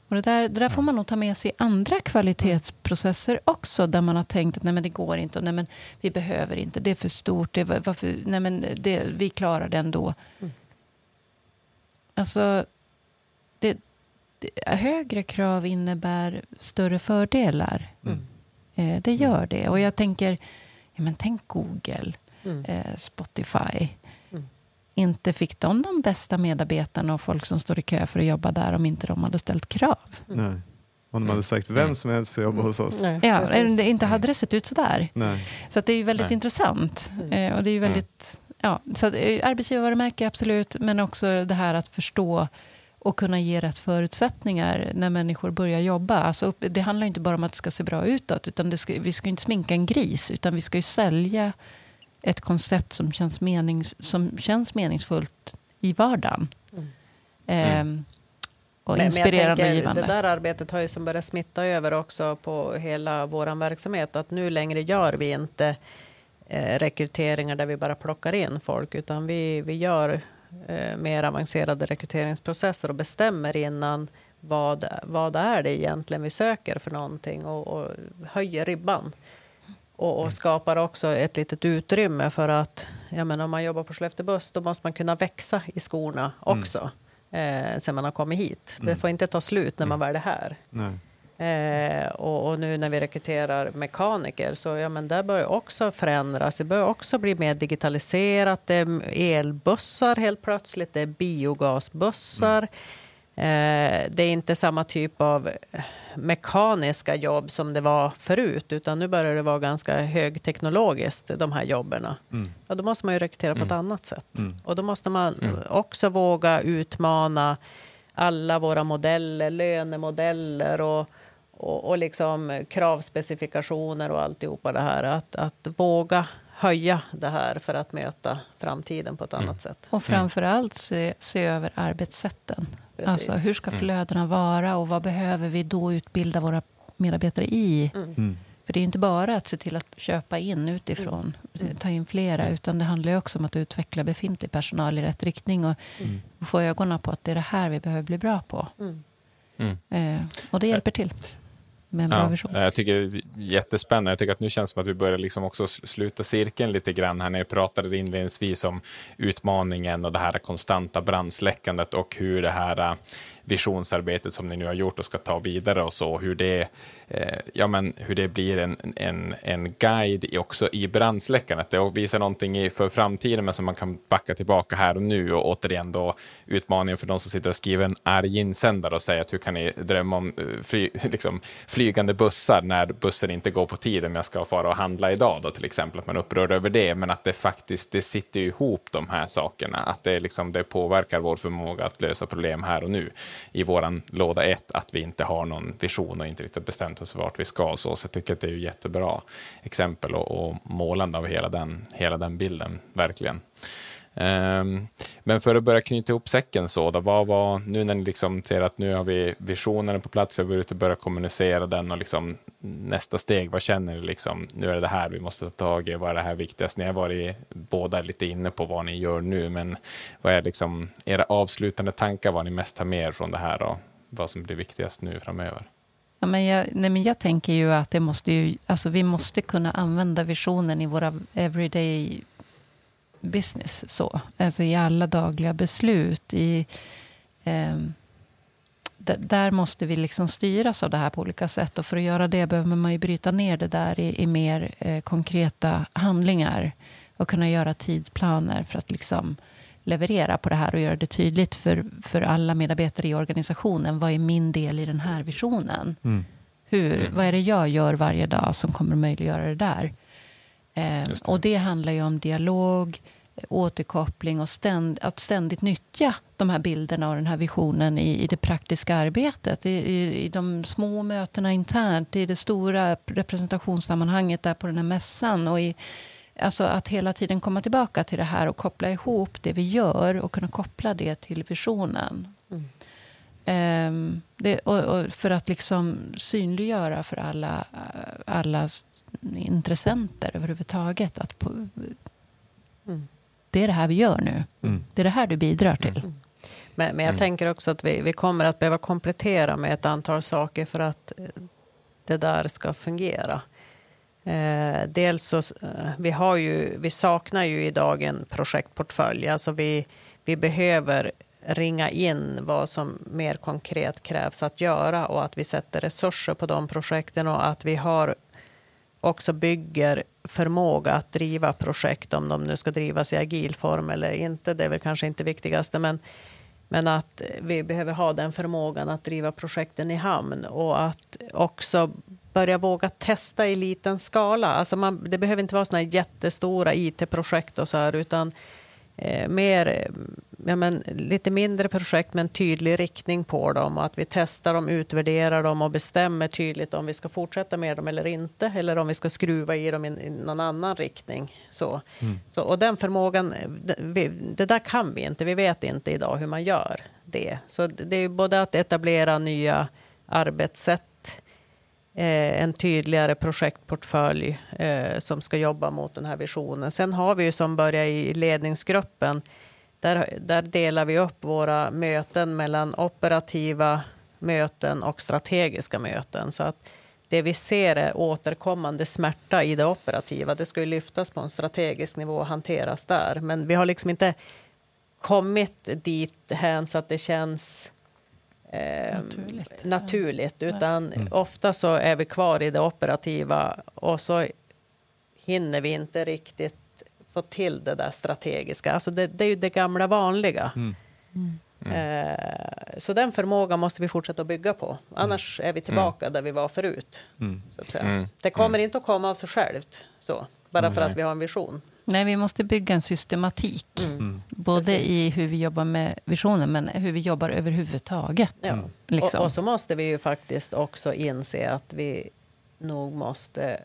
Och det, där, det där får man nog ta med sig i andra kvalitetsprocesser också, där man har tänkt att nej, men det går inte, och nej, men vi behöver inte, det är för stort, det, varför, nej, men det, vi klarar det ändå. Mm. Alltså, det, det, högre krav innebär större fördelar. Mm. Eh, det gör det. Och jag tänker, ja, men tänk Google, mm. eh, Spotify inte fick de de bästa medarbetarna och folk som står i kö för att jobba där om inte de hade ställt krav. Nej. Om de hade sagt vem som helst får jobba hos oss. Nej, ja, inte hade det sett ut så där. Nej. Så det är ju väldigt Nej. intressant. Mm. Eh, och det är ju väldigt, ja, så att, eh, arbetsgivarvarumärke, absolut, men också det här att förstå och kunna ge rätt förutsättningar när människor börjar jobba. Alltså, det handlar inte bara om att det ska se bra utåt, utan ska, vi ska inte sminka en gris, utan vi ska ju sälja ett koncept som känns, menings, som känns meningsfullt i vardagen. Mm. Eh, och men, inspirerande men och givande. Det där arbetet har ju som börjat smitta över också på hela vår verksamhet. Att nu längre gör vi inte eh, rekryteringar där vi bara plockar in folk, utan vi, vi gör eh, mer avancerade rekryteringsprocesser och bestämmer innan vad, vad är det egentligen vi söker för någonting och, och höjer ribban. Och, och, mm. skapar också ett litet utrymme för att, jag menar, om man jobbar på Skellefteå buss, då måste man kunna växa i skorna mm. också, mm. eh, sen man har kommit hit. Mm. Det får inte ta slut när man mm. väl är här. Eh, och, och, nu när vi rekryterar mekaniker, så ja, men det börjar också förändras. Det börjar också bli mer digitaliserat. Det är elbussar helt plötsligt, det är biogasbussar. Mm. Eh, det är inte samma typ av mekaniska jobb som det var förut, utan nu börjar det vara ganska högteknologiskt, de här jobben. Mm. Ja, då måste man ju rekrytera på ett mm. annat sätt. Mm. Och då måste man mm. också våga utmana alla våra modeller, lönemodeller och, och, och liksom kravspecifikationer och alltihopa det här. Att, att våga höja det här för att möta framtiden på ett mm. annat sätt. Och framför allt se, se över arbetssätten. Alltså, hur ska mm. flödena vara och vad behöver vi då utbilda våra medarbetare i? Mm. mm. För det är inte bara att se till att köpa in utifrån, mm. ta in flera, utan det handlar också om att utveckla befintlig personal i rätt riktning och mm. få ögonen på att det är det här vi behöver bli bra på. Mm. Eh, och det hjälper till med en bra ja, vision. Jag tycker jättespännande. Jag tycker att nu känns det som att vi börjar liksom också sluta cirkeln lite grann här. När jag pratade inledningsvis om utmaningen och det här konstanta brandsläckandet och hur det här visionsarbetet som ni nu har gjort och ska ta vidare och så, hur det, eh, ja, men hur det blir en, en, en guide också i brandsläckandet. Det visar någonting i, för framtiden, men som man kan backa tillbaka här och nu. Och återigen då utmaningen för de som sitter och skriver en arg insändare och säger att hur kan ni drömma om eh, fly, liksom, flygande bussar när bussen inte går på tiden, men jag ska fara och handla idag då till exempel, att man är upprörd över det, men att det faktiskt, det sitter ihop de här sakerna, att det, liksom, det påverkar vår förmåga att lösa problem här och nu i vår låda ett att vi inte har någon vision och inte riktigt bestämt oss för vart vi ska. Så, så jag tycker att det är ett jättebra exempel och, och målande av hela den, hela den bilden, verkligen. Um, men för att börja knyta ihop säcken så, då, vad var, nu när ni liksom ser att nu har vi visionen på plats, vi har börjat börja kommunicera den och liksom nästa steg, vad känner ni liksom, nu är det det här vi måste ta tag i, vad är det här viktigast? Ni har varit båda lite inne på vad ni gör nu, men vad är liksom era avslutande tankar, vad ni mest tar med er från det här och vad som blir viktigast nu framöver? Ja, men jag, nej, men jag tänker ju att det måste ju, alltså vi måste kunna använda visionen i våra everyday business. Så. Alltså i alla dagliga beslut. I, eh, där måste vi liksom styras av det här på olika sätt. Och för att göra det behöver man ju bryta ner det där i, i mer eh, konkreta handlingar. Och kunna göra tidsplaner för att liksom leverera på det här och göra det tydligt för, för alla medarbetare i organisationen. Vad är min del i den här visionen? Mm. Hur, mm. Vad är det jag gör varje dag som kommer att möjliggöra det där? Eh, det. Och det handlar ju om dialog, återkoppling och ständ, att ständigt nyttja de här bilderna och den här visionen i, i det praktiska arbetet. I, i, I de små mötena internt, i det stora representationssammanhanget där på den här mässan och i Alltså att hela tiden komma tillbaka till det här och koppla ihop det vi gör och kunna koppla det till visionen. Mm. Um, det, och, och för att liksom synliggöra för alla, alla intressenter överhuvudtaget att på, mm. det är det här vi gör nu. Mm. Det är det här du bidrar till. Mm. Men, men, jag mm. tänker också att vi, vi kommer att behöva komplettera med ett antal saker för att det där ska fungera. Eh, dels så, eh, vi, har ju, vi saknar ju idag en projektportfölj. Alltså vi, vi behöver ringa in vad som mer konkret krävs att göra och att vi sätter resurser på de projekten och att vi har också bygger förmåga att driva projekt, om de nu ska drivas i agil form eller inte. Det är väl kanske inte viktigaste, men, men att vi behöver ha den förmågan att driva projekten i hamn och att också börja våga testa i liten skala. Alltså man, det behöver inte vara såna jättestora IT-projekt och så här, utan mer, ja, men, lite mindre projekt med en tydlig riktning på dem och att vi testar dem, utvärderar dem och bestämmer tydligt om vi ska fortsätta med dem eller inte eller om vi ska skruva i dem i, i någon annan riktning. Så. Mm. Så, och den förmågan, det, vi, det där kan vi inte. Vi vet inte idag hur man gör det. Så det är både att etablera nya arbetssätt Eh, Eh, en tydligare projektportfölj eh, som ska jobba mot den här visionen. Sen har vi ju som börjar i ledningsgruppen. Där, där delar vi upp våra möten mellan operativa möten och strategiska möten. Så att det vi ser är återkommande smärta i det operativa. Det ska ju lyftas på en strategisk nivå och hanteras där. Men vi har liksom inte kommit dit hän så att det känns eh, naturligt. naturligt. Utan mm. ofta så är vi kvar i det operativa och så hinner vi inte riktigt få till det där strategiska. Alltså det, det är ju det gamla vanliga. Mm. Mm. Eh, så den förmågan måste vi fortsätta att bygga på. Annars är vi tillbaka mm. där vi var förut. Mm. Så att säga. Mm. Det kommer inte att komma av sig självt, så, bara för att vi har en vision. Nej, vi måste bygga en systematik. Mm. mm. Både Precis. i hur vi jobbar med visionen, men hur vi jobbar överhuvudtaget. Ja. Mm. Liksom. Och, och, så måste vi ju faktiskt också inse att vi nog måste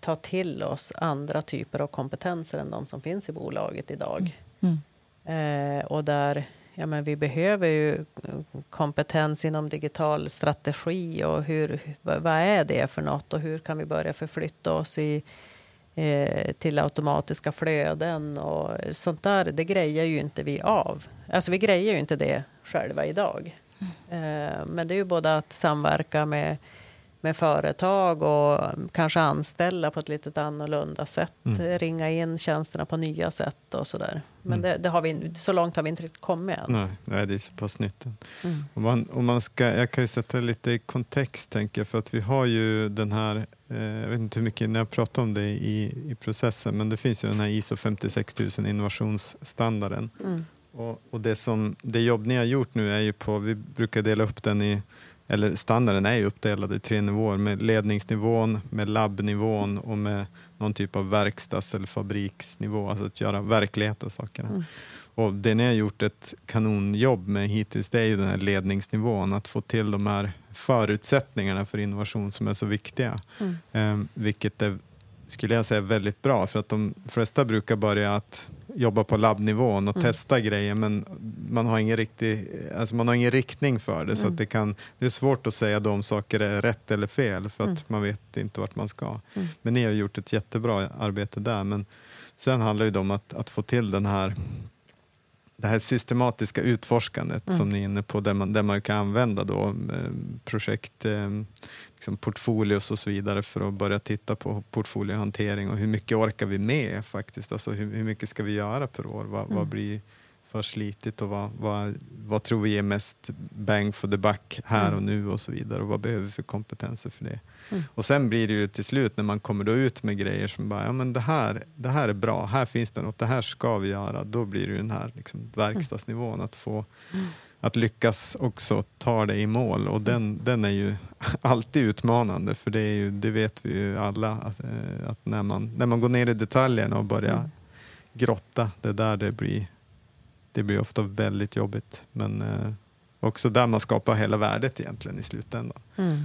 ta till oss andra typer av kompetenser än de som finns i bolaget idag. Mm. Eh, och där ja, men vi behöver ju kompetens inom digital strategi och hur, vad är det för något och hur kan vi börja förflytta oss i eh, till automatiska flöden och sånt där. Det grejer ju inte vi av. Alltså vi grejer ju inte det själva idag. Mm. Eh, men det är ju både att samverka med med företag och kanske anställa på ett lite annorlunda sätt. Mm. Ringa in tjänsterna på nya sätt och sådär. Men mm. det, det, har vi, så långt har vi inte riktigt kommit än. Nej, nej det är så pass nytt. Mm. Om man, om man ska, jag kan ju sätta det lite i kontext, tänker jag, för att vi har ju den här, eh, jag vet inte hur mycket när jag pratar om det i, i processen, men det finns ju den här ISO 56000 innovationsstandarden. Mm. Och, och, det, som, det jobb ni har gjort nu är ju på, vi brukar dela upp den i eller standarden är ju uppdelad i tre nivåer med ledningsnivån, med labbnivån och med någon typ av verkstads eller fabriksnivå, alltså att göra verklighet av sakerna. Mm. Och det ni har gjort ett kanonjobb med hittills, det är ju den här ledningsnivån, att få till de här förutsättningarna för innovation som är så viktiga. Mm. Eh, vilket är, skulle jag säga, väldigt bra, för att de flesta brukar börja att jobba på labbnivån och mm. testa grejer men man har ingen, riktig, alltså man har ingen riktning för det mm. så det, kan, det är svårt att säga om saker är rätt eller fel för att mm. man vet inte vart man ska. Mm. Men ni har gjort ett jättebra arbete där men sen handlar det om att, att få till den här det här systematiska utforskandet Mm. som ni är inne på, där man, där man kan använda då, eh, projekt, eh, liksom portfolios och så vidare för att börja titta på portfoliohantering och hur mycket orkar vi med faktiskt? Alltså hur, hur mycket ska vi göra per år? Vad, Mm. vad blir för slitigt och vad, vad, vad tror vi ger mest bang for the buck här Mm. och nu och så vidare och vad behöver vi för kompetenser för det? Mm. Och sen blir det ju till slut när man kommer då ut med grejer som bara, ja men det här, det här är bra, här finns det något, det här ska vi göra. Då blir det ju den här liksom, verkstadsnivån, att få Mm. att lyckas också ta det i mål och den, den är ju alltid utmanande för det, är ju, det vet vi ju alla att, eh, att när, man, när man går ner i detaljerna och börjar Mm. grotta, det är där det blir, det blir ofta väldigt jobbigt men eh, också där man skapar hela värdet egentligen i slutändan Mm.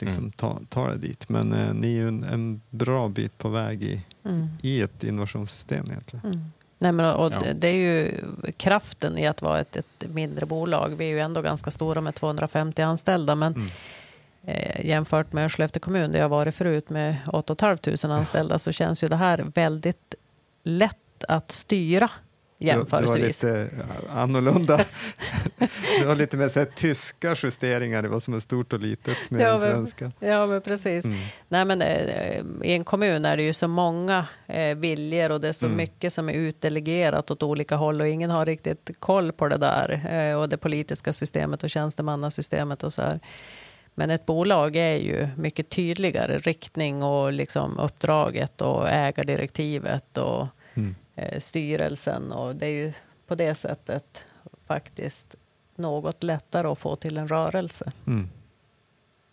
liksom Mm. ta, ta det dit. Men eh, ni är ju en, en bra bit på väg i, Mm. i ett innovationssystem egentligen. Mm. Nej, men, och Ja. det- är ju kraften i att vara ett, ett mindre bolag. Vi är ju ändå ganska stora med 250 anställda, men Mm. eh, jämfört med Skellefteå kommun där jag varit förut med 8 500 anställda så känns ju det här väldigt lätt att styra Du, du har jämförelsevis. lite annorlunda, du har lite mer så här, tyska justeringar i vad som är stort och litet med Ja, svenska. Ja, men precis. Mm. Nej, men, eh, I en kommun är det ju så många eh, viljor och det är så Mm. mycket som är utdelegerat åt olika håll och ingen har riktigt koll på det där eh, och det politiska systemet och tjänstemannasystemet och så här. Men ett bolag är ju mycket tydligare riktning och liksom uppdraget och ägardirektivet och Mm. Eh, styrelsen och det är ju på det sättet faktiskt något lättare att få till en rörelse. Mm.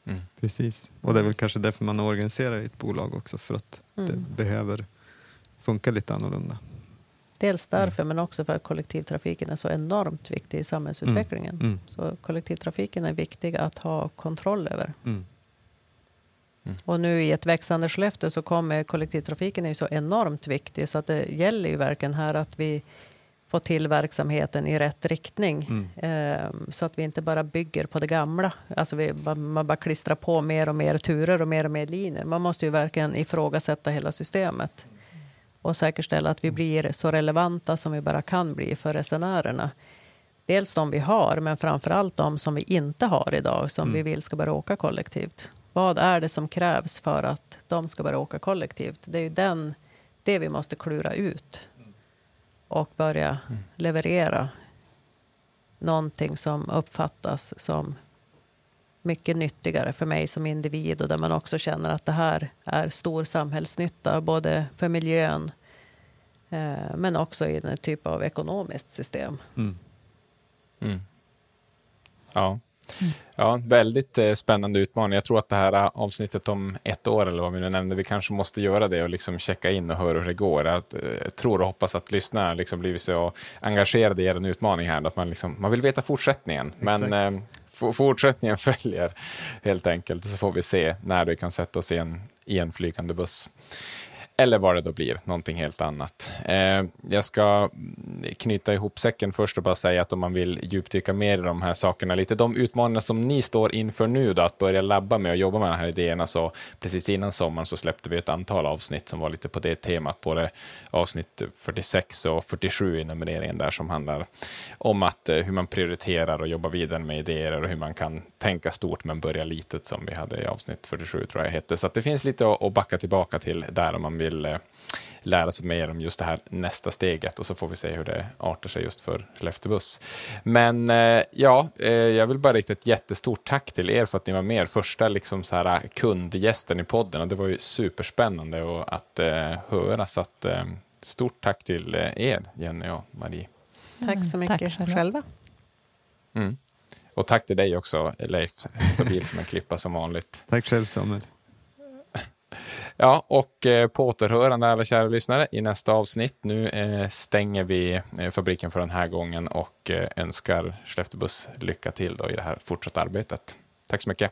Mm. Precis, och det är väl kanske därför man organiserar ett bolag också, för att det Mm. behöver funka lite annorlunda. Dels därför, men också för att kollektivtrafiken är så enormt viktig i samhällsutvecklingen. Mm. Så kollektivtrafiken är viktig att ha kontroll över. Mm. Och nu i ett växande Skellefteå så kommer kollektivtrafiken är ju så enormt viktig så att det gäller ju verkligen här att vi får till verksamheten i rätt riktning. Mm. Ehm, så att vi inte bara bygger på det gamla. Alltså vi, man bara klistrar på mer och mer turer och mer och mer linjer. Man måste ju verkligen ifrågasätta hela systemet och säkerställa att vi blir så relevanta som vi bara kan bli för resenärerna. Dels de vi har, men framför allt de som vi inte har idag, som Mm. vi vill ska börja åka kollektivt. Vad är det som krävs för att de ska börja åka kollektivt? Det är ju den, det vi måste klura ut och börja leverera någonting som uppfattas som mycket nyttigare för mig som individ och där man också känner att det här är stor samhällsnytta både för miljön eh, men också i en typ av ekonomiskt system. Mm. Mm. Ja ja, väldigt eh, spännande utmaning. Jag tror att det här eh, avsnittet om ett år, eller vad vi nu nämnde, vi kanske måste göra det och liksom checka in och höra hur det går. Jag eh, tror och hoppas att lyssnarna liksom blivit så engagerade i er utmaning här, att man, liksom, man vill veta fortsättningen. Men Exakt. eh, f- fortsättningen följer helt enkelt, så får vi se när vi kan sätta oss i en, i en flygande buss. Eller vad det då blir, någonting helt annat. Eh, jag ska knyta ihop säcken först och bara säga att om man vill djupdyka mer i de här sakerna, lite de utmaningar som ni står inför nu då, att börja labba med och jobba med de här idéerna, så precis innan sommaren så släppte vi ett antal avsnitt som var lite på det temat, både avsnitt 46 och 47 i numreringen där som handlar om att eh, hur man prioriterar och jobbar vidare med idéer och hur man kan tänka stort men börja litet som vi hade i avsnitt 47 tror jag hette. Så att det finns lite att, att backa tillbaka till där om man vill eh, lära sig mer om just det här nästa steget och så får vi se hur det artar sig just för Skellefteå Buss. Men eh, ja, eh, jag vill bara rikta ett jättestort tack till er för att ni var med, första liksom så här kundgästen i podden och det var ju superspännande och att höra så att stort tack till er Jenny och Marie. Tack så Mm, mycket tack själva. själva. Mm. Och tack till dig också Leif, stabil som en klippa som vanligt. Tack själv Samuel. Ja, och eh, på återhörande alla kära lyssnare i nästa avsnitt. Nu eh, stänger vi eh, fabriken för den här gången och eh, önskar Skellefteå Buss lycka till då i det här fortsatta arbetet. Tack så mycket.